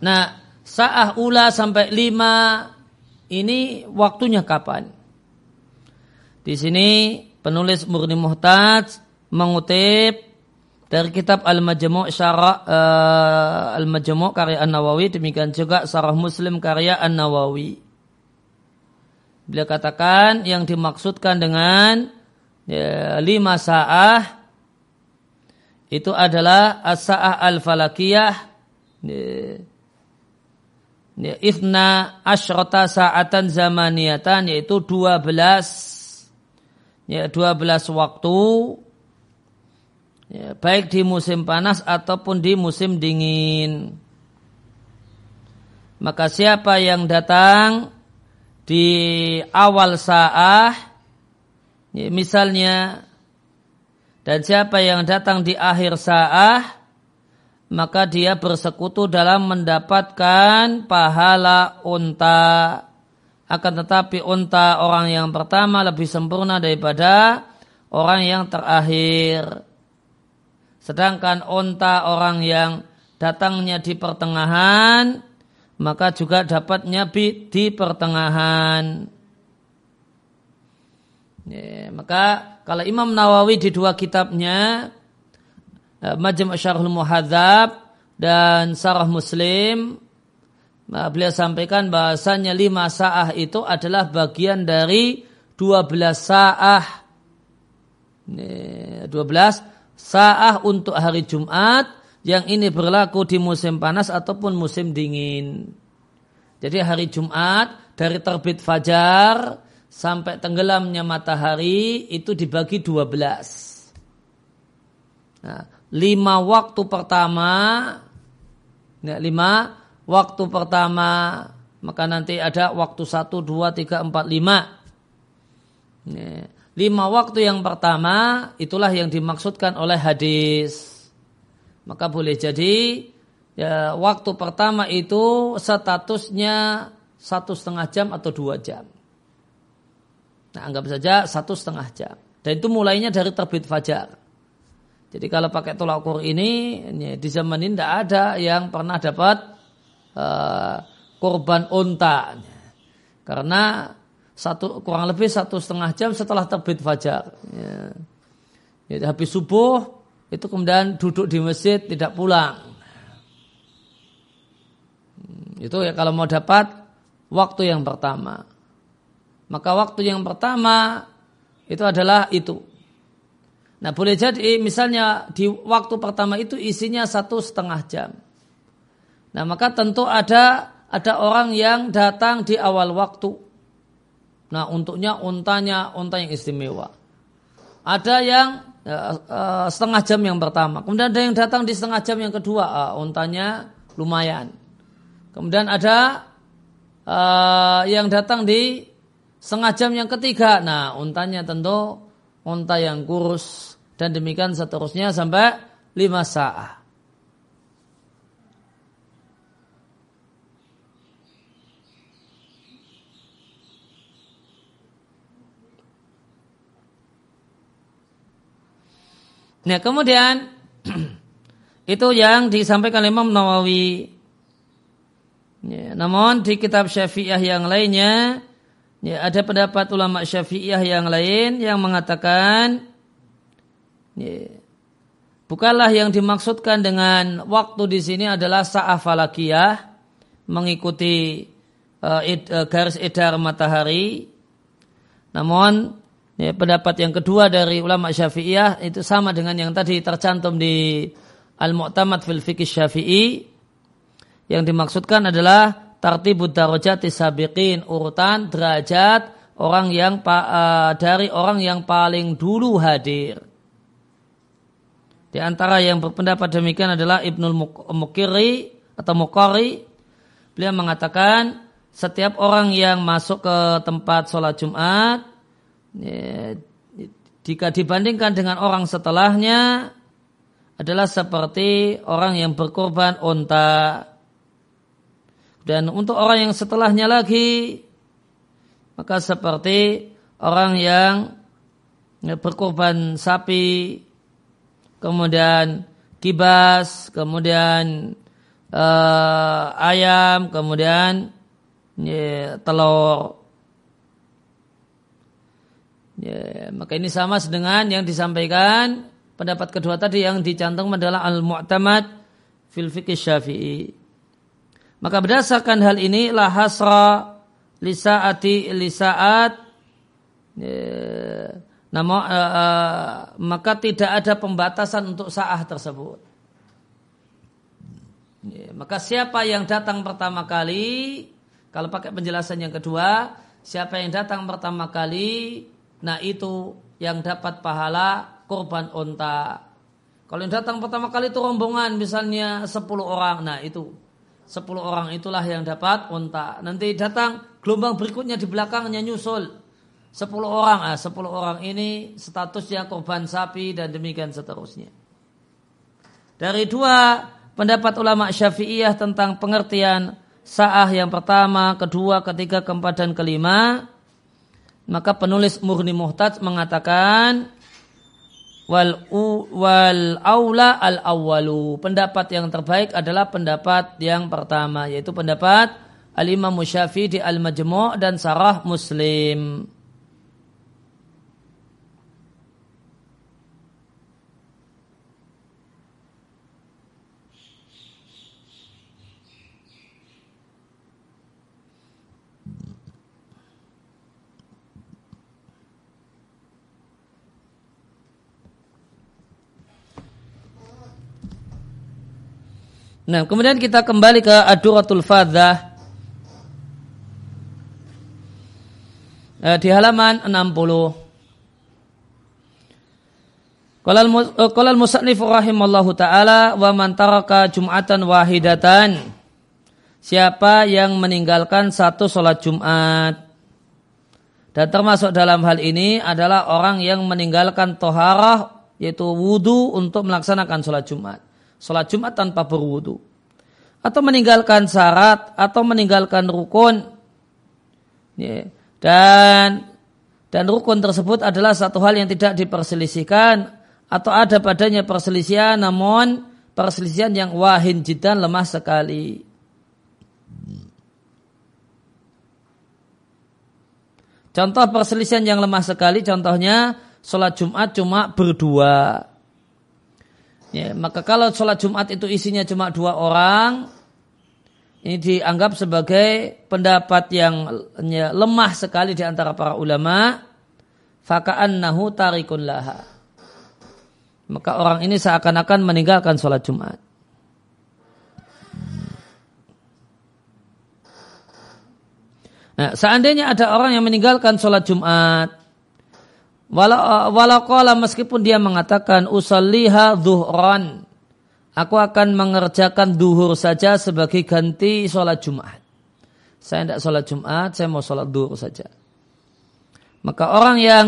Nah, saah ula sampai lima ini waktunya kapan? Di sini penulis Murni Muhtaj mengutip dari kitab Al-Majmu' Syarah uh, Al-Majmu' karya An-Nawawi demikian juga Sarah Muslim karya An-Nawawi. Beliau katakan yang dimaksudkan dengan ya, lima sa'ah itu adalah as-sa'ah al-falakiyah ya, ya, ifna asyrata sa'atan zamaniyatan yaitu 12 ya 12 waktu ya, baik di musim panas ataupun di musim dingin maka siapa yang datang di awal sa'ah ya, misalnya dan siapa yang datang di akhir sa'ah maka dia bersekutu dalam mendapatkan pahala unta. Akan tetapi unta orang yang pertama lebih sempurna daripada orang yang terakhir. Sedangkan unta orang yang datangnya di pertengahan, maka juga dapatnya di pertengahan. Ya, maka kalau Imam Nawawi di dua kitabnya Eh, Majmu' Syarhul Muhadzab dan Sarah Muslim nah, beliau sampaikan bahasanya lima sa'ah itu adalah bagian dari 12 sa'ah 12 sa'ah untuk hari Jumat yang ini berlaku di musim panas ataupun musim dingin. Jadi hari Jumat dari terbit fajar sampai tenggelamnya matahari itu dibagi 12. Nah, lima waktu pertama, ya, lima waktu pertama, maka nanti ada waktu satu, dua, tiga, empat, lima. Ya, lima waktu yang pertama itulah yang dimaksudkan oleh hadis. Maka boleh jadi ya, waktu pertama itu statusnya satu setengah jam atau dua jam. Nah, anggap saja satu setengah jam. Dan itu mulainya dari terbit fajar. Jadi kalau pakai tolak ukur ini, di zaman ini tidak ada yang pernah dapat uh, korban unta. Karena satu kurang lebih satu setengah jam setelah terbit fajar. Ya. Jadi habis subuh itu kemudian duduk di masjid tidak pulang. Hmm, itu ya kalau mau dapat waktu yang pertama. Maka waktu yang pertama itu adalah itu Nah boleh jadi misalnya di waktu pertama itu isinya satu setengah jam. Nah maka tentu ada ada orang yang datang di awal waktu. Nah untuknya untanya unta yang istimewa. Ada yang uh, uh, setengah jam yang pertama. Kemudian ada yang datang di setengah jam yang kedua. Uh, untanya lumayan. Kemudian ada uh, yang datang di setengah jam yang ketiga. Nah untanya tentu unta yang kurus dan demikian seterusnya sampai lima sa'ah. Nah kemudian itu yang disampaikan Imam Nawawi. Ya, namun di kitab Syafi'iyah yang lainnya ya, ada pendapat ulama Syafi'iyah yang lain yang mengatakan Bukanlah yang dimaksudkan dengan waktu di sini adalah sa'ah falakiyah mengikuti uh, id, uh, garis edar matahari. Namun ya, pendapat yang kedua dari ulama Syafi'iyah itu sama dengan yang tadi tercantum di Al-Mu'tamad fil Fiqh Syafi'i. Yang dimaksudkan adalah tartibud darajati sabiqin urutan derajat orang yang uh, dari orang yang paling dulu hadir. Di antara yang berpendapat demikian adalah Ibnul Mukiri atau Mukari. Beliau mengatakan setiap orang yang masuk ke tempat sholat Jumat, ya, jika dibandingkan dengan orang setelahnya, adalah seperti orang yang berkorban onta. Dan untuk orang yang setelahnya lagi, maka seperti orang yang berkorban sapi, kemudian kibas, kemudian uh, ayam, kemudian telur. Ya, maka ini sama dengan yang disampaikan pendapat kedua tadi yang dicantum adalah al-mu'tamad fil fikih syafi'i. Maka berdasarkan hal ini la hasra lisaati lisaat ya, nama, uh, uh, maka tidak ada pembatasan untuk sa'ah tersebut. Ya, maka siapa yang datang pertama kali, kalau pakai penjelasan yang kedua, siapa yang datang pertama kali, nah itu yang dapat pahala korban onta. Kalau yang datang pertama kali itu rombongan misalnya 10 orang, nah itu 10 orang itulah yang dapat onta. Nanti datang gelombang berikutnya di belakangnya nyusul 10 orang, ah 10 orang ini statusnya korban sapi dan demikian seterusnya. Dari dua pendapat ulama Syafi'iyah tentang pengertian sa'ah yang pertama, kedua, ketiga, keempat dan kelima, maka penulis Murni Muhtaj mengatakan wal u, wal aula al awalu pendapat yang terbaik adalah pendapat yang pertama yaitu pendapat al Imam Syafi'i di al Majmu' dan Sarah Muslim Nah, kemudian kita kembali ke Aduratul Fadah eh, di halaman 60. Qala al-musannif rahimallahu taala wa man taraka jum'atan wahidatan. Siapa yang meninggalkan satu sholat Jumat. Dan termasuk dalam hal ini adalah orang yang meninggalkan toharah yaitu wudhu untuk melaksanakan sholat Jumat sholat Jumat tanpa berwudu. Atau meninggalkan syarat, atau meninggalkan rukun. Ya. Dan dan rukun tersebut adalah satu hal yang tidak diperselisihkan atau ada padanya perselisihan namun perselisihan yang wahin jidan lemah sekali. Contoh perselisihan yang lemah sekali contohnya sholat Jumat cuma berdua. Ya, maka kalau sholat Jumat itu isinya cuma dua orang, ini dianggap sebagai pendapat yang ya, lemah sekali di antara para ulama. Fakaan nahu tarikun laha. Maka orang ini seakan-akan meninggalkan sholat Jumat. Nah, seandainya ada orang yang meninggalkan sholat Jumat, Walau meskipun dia mengatakan usalliha duhran. Aku akan mengerjakan duhur saja sebagai ganti sholat Jumat. Saya tidak sholat Jumat, saya mau sholat duhur saja. Maka orang yang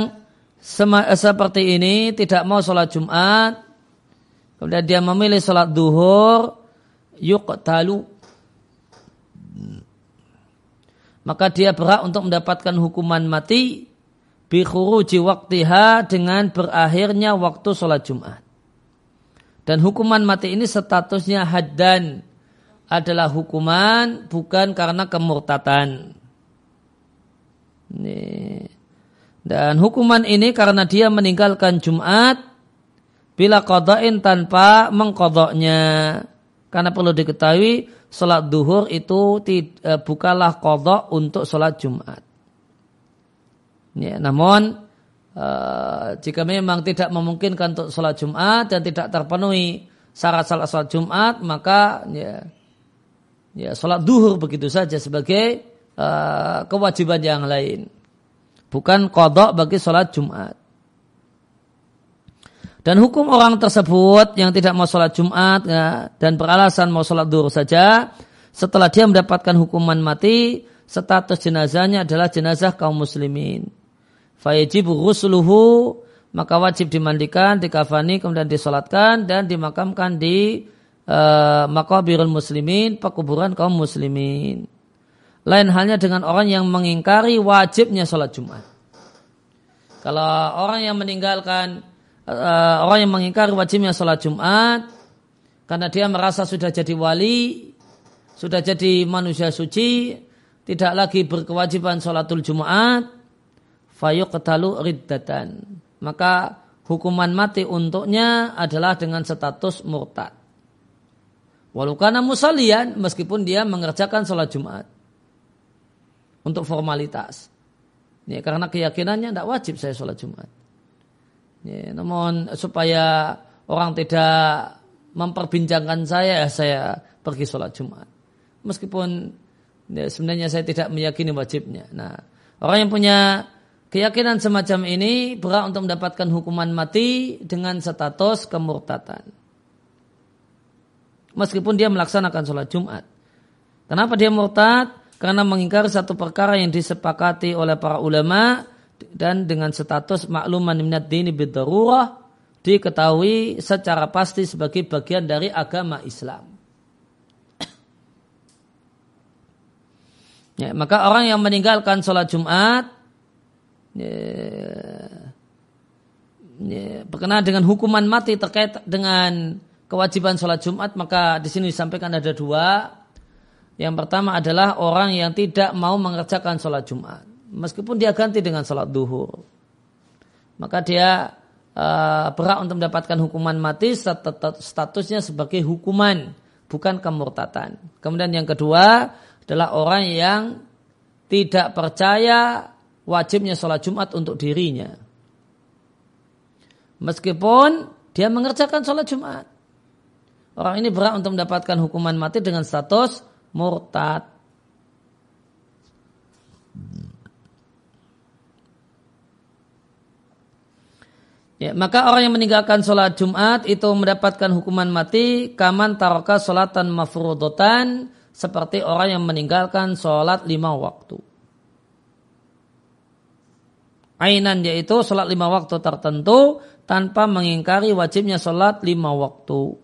seperti ini tidak mau sholat Jumat, kemudian dia memilih sholat duhur, yuk talu. Maka dia berhak untuk mendapatkan hukuman mati bikhuruji waktiha dengan berakhirnya waktu sholat Jumat. Dan hukuman mati ini statusnya haddan adalah hukuman bukan karena kemurtatan. Dan hukuman ini karena dia meninggalkan Jumat bila kodain tanpa mengkodoknya. Karena perlu diketahui sholat duhur itu eh, bukanlah kodok untuk sholat Jumat. Ya, namun uh, jika memang tidak memungkinkan untuk sholat Jumat dan tidak terpenuhi syarat salat sholat Jumat, maka ya, ya sholat duhur begitu saja sebagai uh, kewajiban yang lain. Bukan kodok bagi sholat Jumat. Dan hukum orang tersebut yang tidak mau sholat Jumat ya, dan beralasan mau sholat duhur saja, setelah dia mendapatkan hukuman mati, status jenazahnya adalah jenazah kaum muslimin fayajibu rusluhu maka wajib dimandikan, dikafani, kemudian disolatkan dan dimakamkan di uh, makabirul muslimin, pekuburan kaum muslimin. Lain halnya dengan orang yang mengingkari wajibnya sholat Jumat. Kalau orang yang meninggalkan, uh, orang yang mengingkari wajibnya sholat Jumat, karena dia merasa sudah jadi wali, sudah jadi manusia suci, tidak lagi berkewajiban sholatul Jumat, fayuq ketalu riddatan maka hukuman mati untuknya adalah dengan status murtad. Walau karena musalian meskipun dia mengerjakan sholat Jumat untuk formalitas. Ya, karena keyakinannya tidak wajib saya sholat Jumat. Ya, namun supaya orang tidak memperbincangkan saya, saya pergi sholat Jumat. Meskipun ya, sebenarnya saya tidak meyakini wajibnya. Nah, orang yang punya Keyakinan semacam ini berhak untuk mendapatkan hukuman mati dengan status kemurtatan. Meskipun dia melaksanakan sholat Jumat. Kenapa dia murtad? Karena mengingkari satu perkara yang disepakati oleh para ulama dan dengan status makluman minat dini bidarurah diketahui secara pasti sebagai bagian dari agama Islam. Ya, maka orang yang meninggalkan sholat Jumat ya, berkenaan dengan hukuman mati terkait dengan kewajiban sholat Jumat maka di sini disampaikan ada dua. Yang pertama adalah orang yang tidak mau mengerjakan sholat Jumat meskipun dia ganti dengan sholat duhur maka dia uh, berhak untuk mendapatkan hukuman mati statusnya sebagai hukuman bukan kemurtatan. Kemudian yang kedua adalah orang yang tidak percaya wajibnya sholat Jumat untuk dirinya. Meskipun dia mengerjakan sholat Jumat. Orang ini berhak untuk mendapatkan hukuman mati dengan status murtad. Ya, maka orang yang meninggalkan sholat Jumat itu mendapatkan hukuman mati kaman taroka sholatan mafrudotan seperti orang yang meninggalkan sholat lima waktu ainan yaitu sholat lima waktu tertentu tanpa mengingkari wajibnya sholat lima waktu.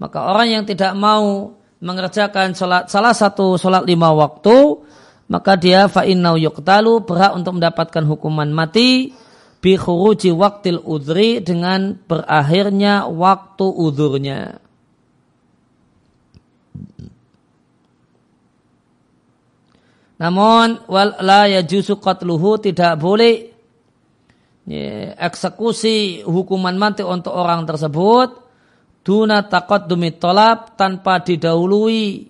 Maka orang yang tidak mau mengerjakan sholat, salah satu sholat lima waktu, maka dia fa'innau yuqtalu berhak untuk mendapatkan hukuman mati bi khuruji waktil udri dengan berakhirnya waktu udurnya. Namun wal la yajuzu qatluhu tidak boleh ya, eksekusi hukuman mati untuk orang tersebut duna dumi tolap tanpa didahului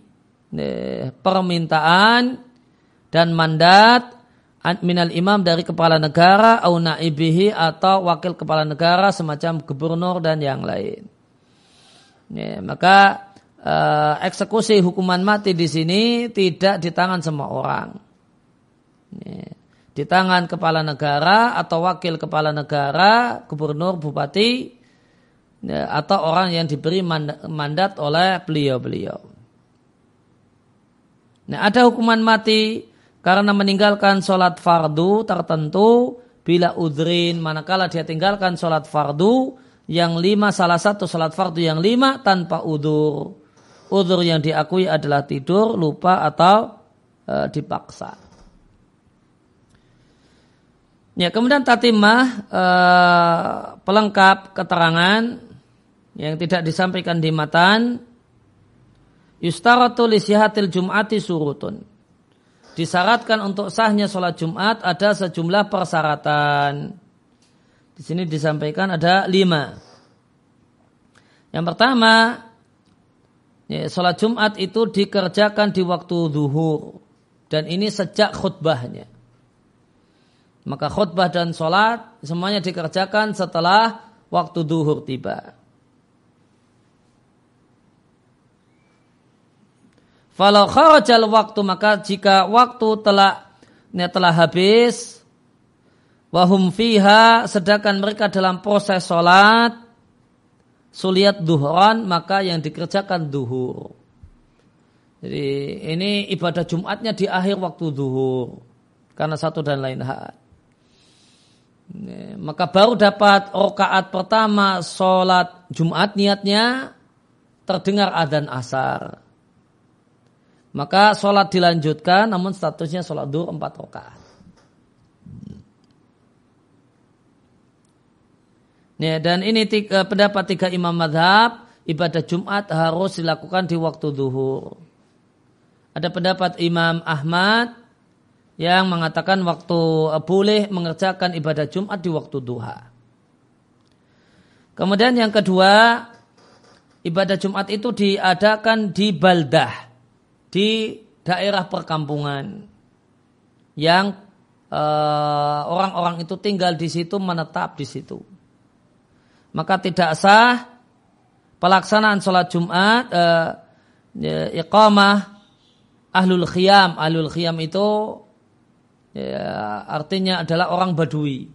ya, permintaan dan mandat minal imam dari kepala negara au naibihi atau wakil kepala negara semacam gubernur dan yang lain. Ya, maka uh, eksekusi hukuman mati di sini tidak di tangan semua orang. Di tangan kepala negara atau wakil kepala negara, gubernur, bupati, ya, atau orang yang diberi mandat oleh beliau-beliau. Nah, ada hukuman mati karena meninggalkan sholat fardu tertentu bila udrin manakala dia tinggalkan sholat fardu yang lima salah satu sholat fardu yang lima tanpa udur Udur yang diakui adalah tidur, lupa atau e, dipaksa. Ya, kemudian tatimah e, pelengkap keterangan yang tidak disampaikan di matan yustaratu li sihatil jum'ati surutun. Disyaratkan untuk sahnya sholat Jumat ada sejumlah persyaratan. Di sini disampaikan ada lima. Yang pertama, ya, sholat Jumat itu dikerjakan di waktu zuhur dan ini sejak khutbahnya. Maka khutbah dan sholat semuanya dikerjakan setelah waktu zuhur tiba. Falau kharajal waktu maka jika waktu telah ini telah habis wahum fiha sedangkan mereka dalam proses sholat suliat duhran maka yang dikerjakan duhur. Jadi ini ibadah Jumatnya di akhir waktu duhur karena satu dan lain hal. maka baru dapat rokaat pertama sholat Jumat niatnya terdengar adzan asar. Maka sholat dilanjutkan namun statusnya sholat dur empat rokaat. Ya, dan ini tiga, pendapat tiga imam madhab ibadah Jumat harus dilakukan di waktu zuhur. Ada pendapat Imam Ahmad yang mengatakan waktu eh, boleh mengerjakan ibadah Jumat di waktu duha. Kemudian yang kedua, ibadah Jumat itu diadakan di baldah, di daerah perkampungan yang eh, orang-orang uh, itu tinggal di situ, menetap di situ. Maka tidak sah pelaksanaan sholat Jumat, uh, iqamah ahlul khiyam. Ahlul khiyam itu ya, artinya adalah orang Badui.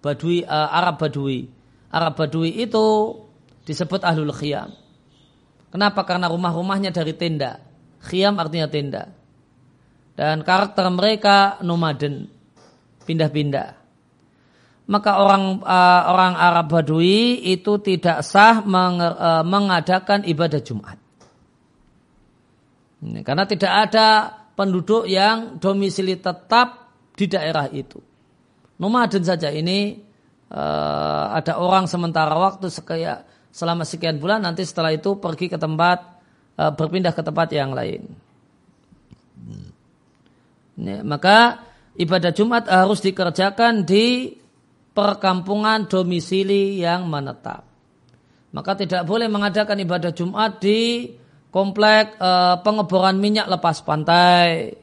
Badui uh, Arab Badui. Arab Badui itu disebut ahlul khiyam. Kenapa? Karena rumah-rumahnya dari tenda. Khiyam artinya tenda. Dan karakter mereka nomaden, pindah-pindah. Maka orang uh, orang Arab Badui itu tidak sah meng, uh, mengadakan ibadah Jumat. Karena tidak ada penduduk yang domisili tetap di daerah itu. Nomaden saja ini uh, ada orang sementara waktu sekaya, selama sekian bulan nanti setelah itu pergi ke tempat uh, berpindah ke tempat yang lain. Ya, maka ibadah Jumat harus dikerjakan di perkampungan domisili yang menetap. Maka tidak boleh mengadakan ibadah Jumat di komplek uh, pengeboran minyak lepas pantai.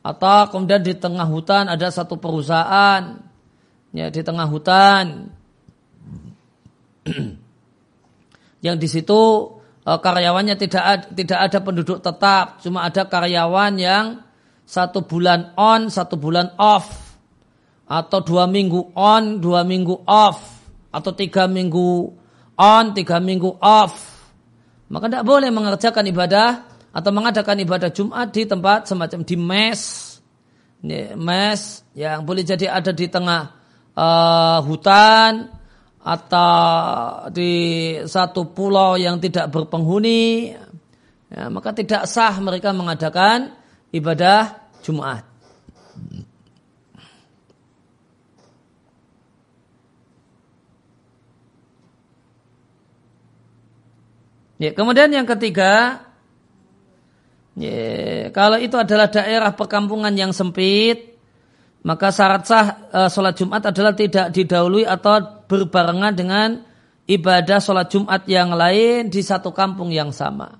Atau kemudian di tengah hutan ada satu perusahaan. Ya di tengah hutan. Yang di situ e, karyawannya tidak tidak ada penduduk tetap. Cuma ada karyawan yang satu bulan on satu bulan off atau dua minggu on dua minggu off. Atau tiga minggu on tiga minggu off. Maka tidak boleh mengerjakan ibadah atau mengadakan ibadah Jumat di tempat semacam di mes, mes yang boleh jadi ada di tengah uh, hutan atau di satu pulau yang tidak berpenghuni, ya, maka tidak sah mereka mengadakan ibadah Jumat. Ya, kemudian yang ketiga, Ya, kalau itu adalah daerah perkampungan yang sempit, maka syarat sah e, sholat Jumat adalah tidak didahului atau berbarengan dengan ibadah sholat Jumat yang lain di satu kampung yang sama.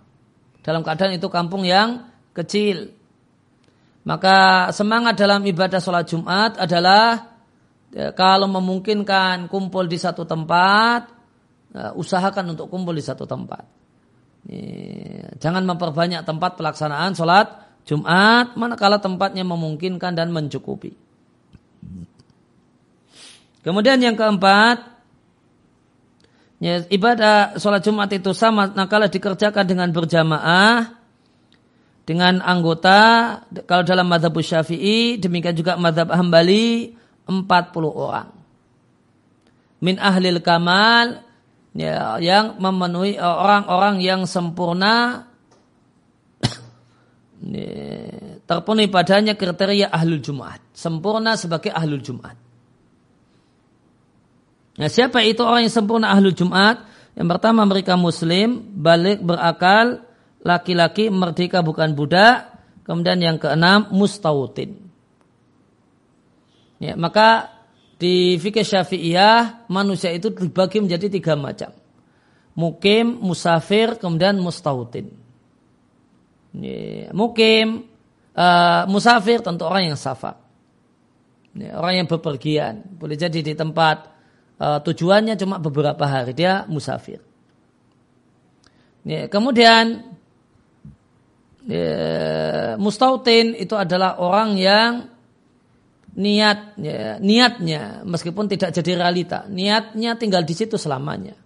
Dalam keadaan itu kampung yang kecil. Maka semangat dalam ibadah sholat Jumat adalah ya, kalau memungkinkan kumpul di satu tempat, ya, usahakan untuk kumpul di satu tempat. Jangan memperbanyak tempat pelaksanaan sholat Jumat manakala tempatnya memungkinkan dan mencukupi. Kemudian yang keempat, ya, ibadah sholat Jumat itu sama nakala dikerjakan dengan berjamaah dengan anggota kalau dalam madhab syafi'i demikian juga madhab hambali 40 orang. Min ahlil kamal ya, yang memenuhi eh, orang-orang yang sempurna terpenuhi padanya kriteria ahlul Jumat. Sempurna sebagai ahlul Jumat. Nah, siapa itu orang yang sempurna ahlul Jumat? Yang pertama mereka muslim, balik berakal, laki-laki merdeka bukan budak. Kemudian yang keenam mustautin. Ya, maka di fikih syafi'iyah manusia itu dibagi menjadi tiga macam. Mukim, musafir, kemudian mustautin. Mukim, uh, musafir tentu orang yang safar. Orang yang bepergian. Boleh jadi di tempat uh, tujuannya cuma beberapa hari. Dia musafir. Kemudian mustautin itu adalah orang yang niat ya, niatnya meskipun tidak jadi realita niatnya tinggal di situ selamanya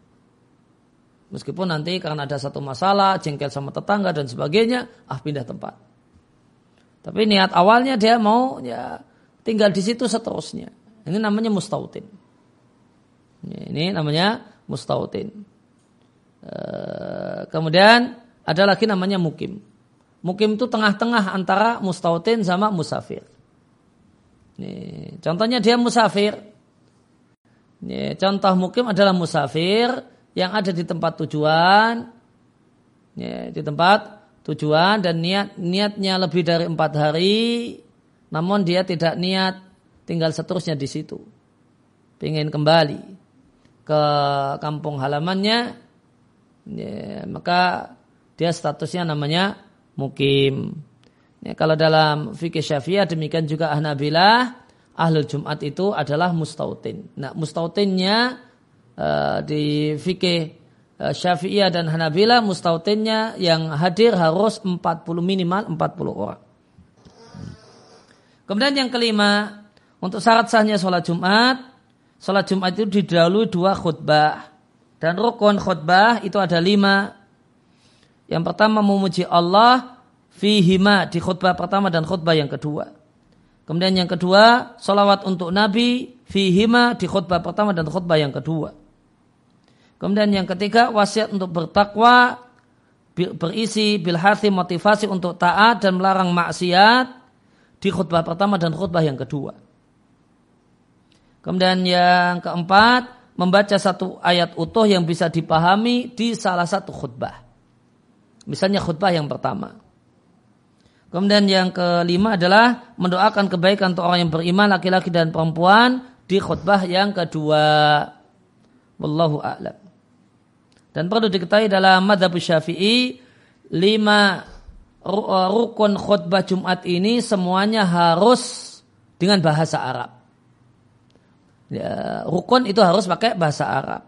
meskipun nanti karena ada satu masalah jengkel sama tetangga dan sebagainya ah pindah tempat tapi niat awalnya dia mau ya tinggal di situ seterusnya Ini namanya mustautin. Ini namanya mustautin. Eh, kemudian ada lagi namanya mukim. Mukim itu tengah-tengah antara mustautin sama musafir. Ini, contohnya dia musafir. Ini, contoh mukim adalah musafir yang ada di tempat tujuan. Ini, di tempat tujuan dan niat niatnya lebih dari empat hari. Namun dia tidak niat tinggal seterusnya di situ. Ingin kembali ke kampung halamannya. Ya, maka dia statusnya namanya mukim. Ya, kalau dalam fikih syafi'ah demikian juga ahnabilah ahlul jumat itu adalah mustautin. Nah mustautinnya uh, di fikih uh, syafi'iyah dan hanabilah mustautinnya yang hadir harus 40 minimal 40 orang. Kemudian yang kelima, untuk syarat sahnya sholat Jumat, sholat Jumat itu didahului dua khutbah. Dan rukun khutbah itu ada lima. Yang pertama memuji Allah fihima di khutbah pertama dan khutbah yang kedua. Kemudian yang kedua, salawat untuk Nabi fihima di khutbah pertama dan khutbah yang kedua. Kemudian yang ketiga, wasiat untuk bertakwa berisi bilhati motivasi untuk taat dan melarang maksiat di khutbah pertama dan khutbah yang kedua. Kemudian yang keempat, membaca satu ayat utuh yang bisa dipahami di salah satu khutbah. Misalnya khutbah yang pertama. Kemudian yang kelima adalah mendoakan kebaikan untuk orang yang beriman laki-laki dan perempuan di khutbah yang kedua. Wallahu a'lam. Dan perlu diketahui dalam madhab syafi'i lima rukun khutbah Jumat ini semuanya harus dengan bahasa Arab. Ya, rukun itu harus pakai bahasa Arab.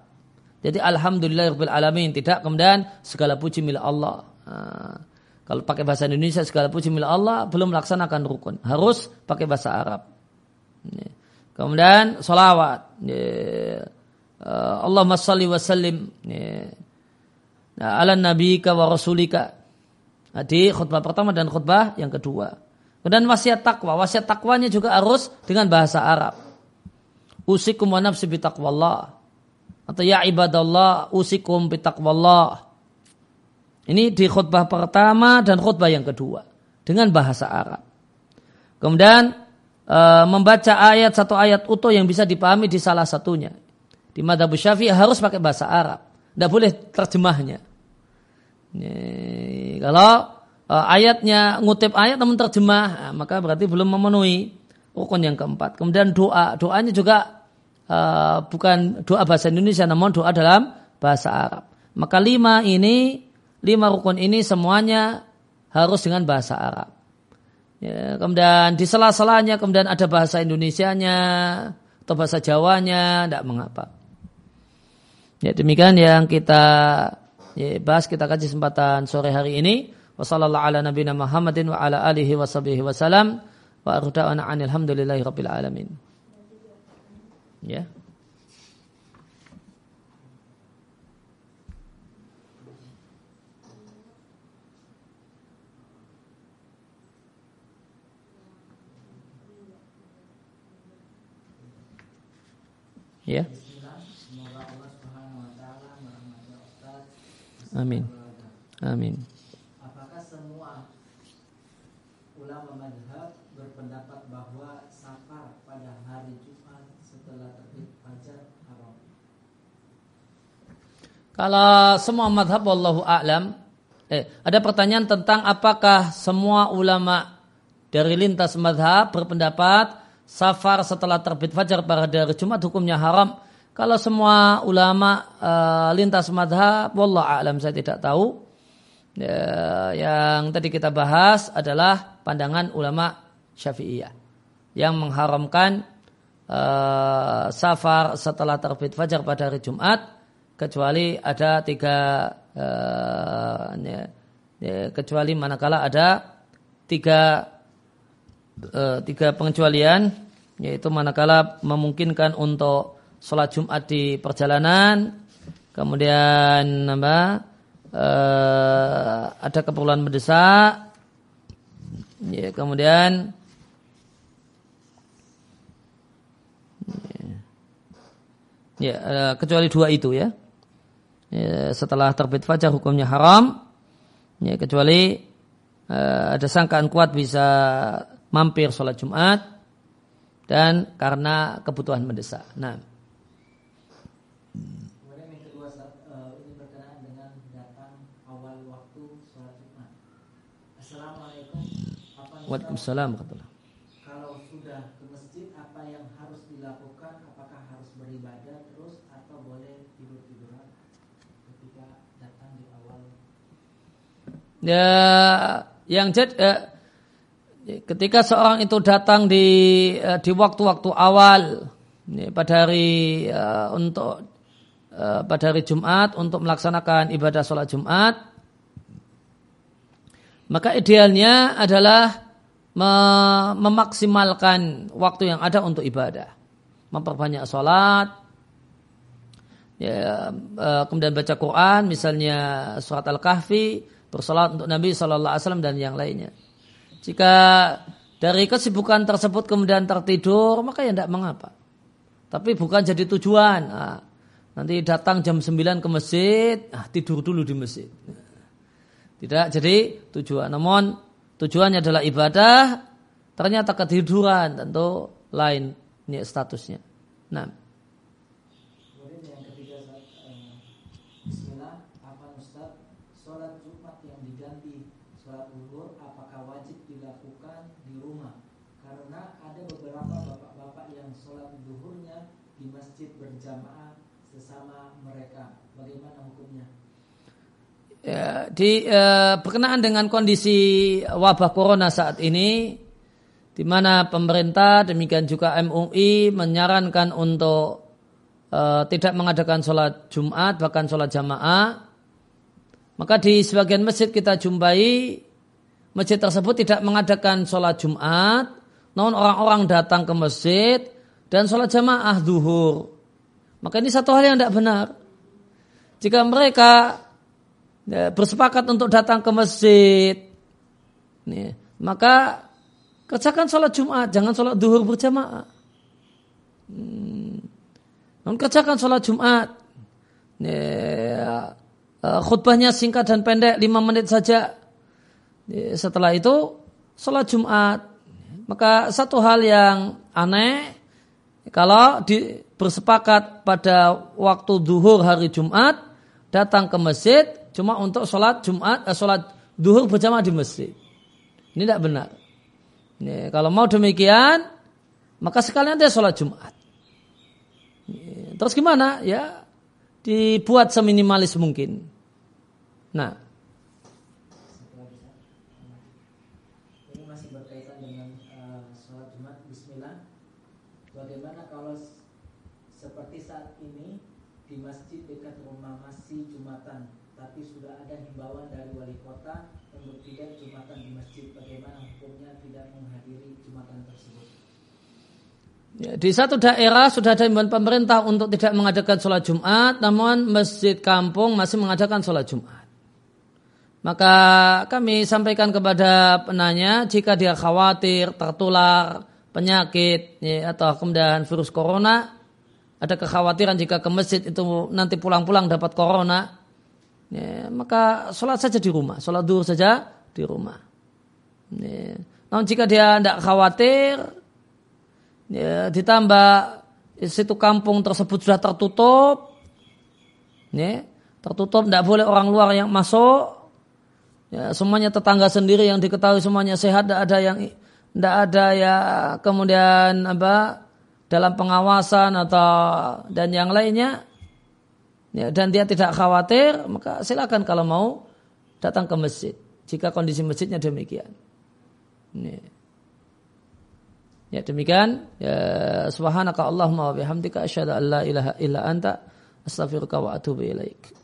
Jadi alhamdulillah alamin tidak kemudian segala puji milik Allah. Nah, kalau pakai bahasa Indonesia segala puji milik Allah belum melaksanakan rukun. Harus pakai bahasa Arab. Kemudian solawat. Allahumma salli wa sallim. Nah, ala nabika wa rasulika. Di khutbah pertama dan khutbah yang kedua. Kemudian wasiat takwa. Wasiat takwanya juga harus dengan bahasa Arab. Usikum wa nafsi. Atau ya ibadallah usikum bitaqwallah. Ini di khutbah pertama dan khutbah yang kedua dengan bahasa Arab. Kemudian e, membaca ayat satu ayat utuh yang bisa dipahami di salah satunya. Di madhab syafi'i harus pakai bahasa Arab. Tidak boleh terjemahnya. Ini, kalau e, ayatnya ngutip ayat namun terjemah, nah, maka berarti belum memenuhi rukun yang keempat. Kemudian doa, doanya juga e, bukan doa bahasa Indonesia namun doa dalam bahasa Arab. Maka lima ini lima rukun ini semuanya harus dengan bahasa Arab. Ya, kemudian di sela-selanya kemudian ada bahasa Indonesianya atau bahasa Jawanya, tidak mengapa. Ya demikian yang kita ya, bahas kita kaji kesempatan sore hari ini. Wassalamualaikum ala nabiyina Muhammadin wa ala alihi wa sahbihi wasallam. Wa aruda'ana anilhamdulillahi rabbil alamin. Ya. Ya. Amin. Amin. Apakah semua ulama madhab berpendapat bahwa safar pada hari Jumat setelah terbit fajar haram? Kalau semua madhab wallahu a'lam eh, ada pertanyaan tentang apakah semua ulama dari lintas madhab berpendapat safar setelah terbit fajar pada hari Jumat hukumnya haram. Kalau semua ulama uh, lintas madhab, wallah alam saya tidak tahu. Ya, yang tadi kita bahas adalah pandangan ulama syafi'iyah yang mengharamkan uh, safar setelah terbit fajar pada hari Jumat kecuali ada tiga ya, ya, kecuali manakala ada tiga uh, tiga pengecualian yaitu manakala memungkinkan untuk sholat Jumat di perjalanan kemudian apa uh, ada keperluan mendesak ya kemudian Ya, uh, kecuali dua itu ya. ya. Setelah terbit fajar hukumnya haram. Ya, kecuali ada sangkaan kuat bisa mampir sholat Jumat dan karena kebutuhan mendesak. Nah. Kemudian yang kedua ini berkenaan dengan datang awal waktu sholat Jumat. Assalamualaikum. Waalaikumsalam Kalau sudah ke masjid apa yang harus dilakukan? Apakah harus beribadah terus atau boleh tidur-tiduran ketika datang di awal? Ya, yang jad, eh, ketika seorang itu datang di eh, di waktu-waktu awal ini, pada hari uh, untuk uh, pada hari Jumat untuk melaksanakan ibadah sholat Jumat maka idealnya adalah memaksimalkan waktu yang ada untuk ibadah. Memperbanyak sholat, ya, eh, kemudian baca Quran, misalnya surat Al-Kahfi, bersolat untuk Nabi SAW dan yang lainnya. Jika dari kesibukan tersebut kemudian tertidur, maka ya tidak mengapa. Tapi bukan jadi tujuan. Nah, nanti datang jam 9 ke masjid, ah, tidur dulu di masjid. Tidak jadi tujuan. Namun tujuannya adalah ibadah, ternyata ketiduran tentu lain statusnya. Nah. Kemudian yang ketiga eh, Bismillah, apa Ustaz? Sholat Jumat yang diganti sholat zuhur apakah wajib dilakukan di rumah? Karena ada beberapa bapak-bapak yang sholat zuhurnya di masjid berjamaah sesama mereka. Bagaimana hukumnya? Ya, di eh, berkenaan dengan kondisi wabah corona saat ini, di mana pemerintah demikian juga MUI menyarankan untuk eh, tidak mengadakan sholat Jumat bahkan sholat jamaah, maka di sebagian masjid kita jumpai masjid tersebut tidak mengadakan sholat Jumat, namun orang-orang datang ke masjid dan sholat jamaah duhur. Maka ini satu hal yang tidak benar. Jika mereka ya, bersepakat untuk datang ke masjid, nih, maka kerjakan sholat Jumat, jangan sholat duhur berjamaah. Hmm. kerjakan sholat Jumat. Ya, khutbahnya singkat dan pendek, lima menit saja. Ya, setelah itu sholat Jumat. Maka satu hal yang aneh, kalau di, bersepakat pada waktu duhur hari Jumat, datang ke masjid, cuma untuk sholat Jumat, eh, sholat duhur berjamaah di masjid. Ini tidak benar. Ini, kalau mau demikian, maka sekalian dia sholat Jumat. Terus gimana? Ya, dibuat seminimalis mungkin. Nah, Bismillah. Bagaimana kalau seperti saat ini di masjid dekat rumah masih Jumatan tapi sudah ada himbauan dari wali kota untuk tidak Jumatan di masjid. Bagaimana hukumnya tidak menghadiri Jumatan tersebut? Ya, di satu daerah sudah ada himbauan pemerintah untuk tidak mengadakan sholat Jumat, namun masjid kampung masih mengadakan sholat Jumat. Maka kami sampaikan kepada penanya jika dia khawatir tertular penyakit ya, atau kemudian virus corona, ada kekhawatiran jika ke masjid itu nanti pulang-pulang dapat corona, ya, maka sholat saja di rumah, sholat duhur saja di rumah. Ya. Namun jika dia tidak khawatir, ya, ditambah situ kampung tersebut sudah tertutup, ya, tertutup tidak boleh orang luar yang masuk, ya, semuanya tetangga sendiri yang diketahui semuanya sehat, tidak ada yang tidak ada ya kemudian apa dalam pengawasan atau dan yang lainnya ya, dan dia tidak khawatir maka silakan kalau mau datang ke masjid. Jika kondisi masjidnya demikian. Ya, ya demikian. Ya subhanaka allahumma wa bihamdika asyhadu an la ilaha illa anta astaghfiruka wa atubu ilaik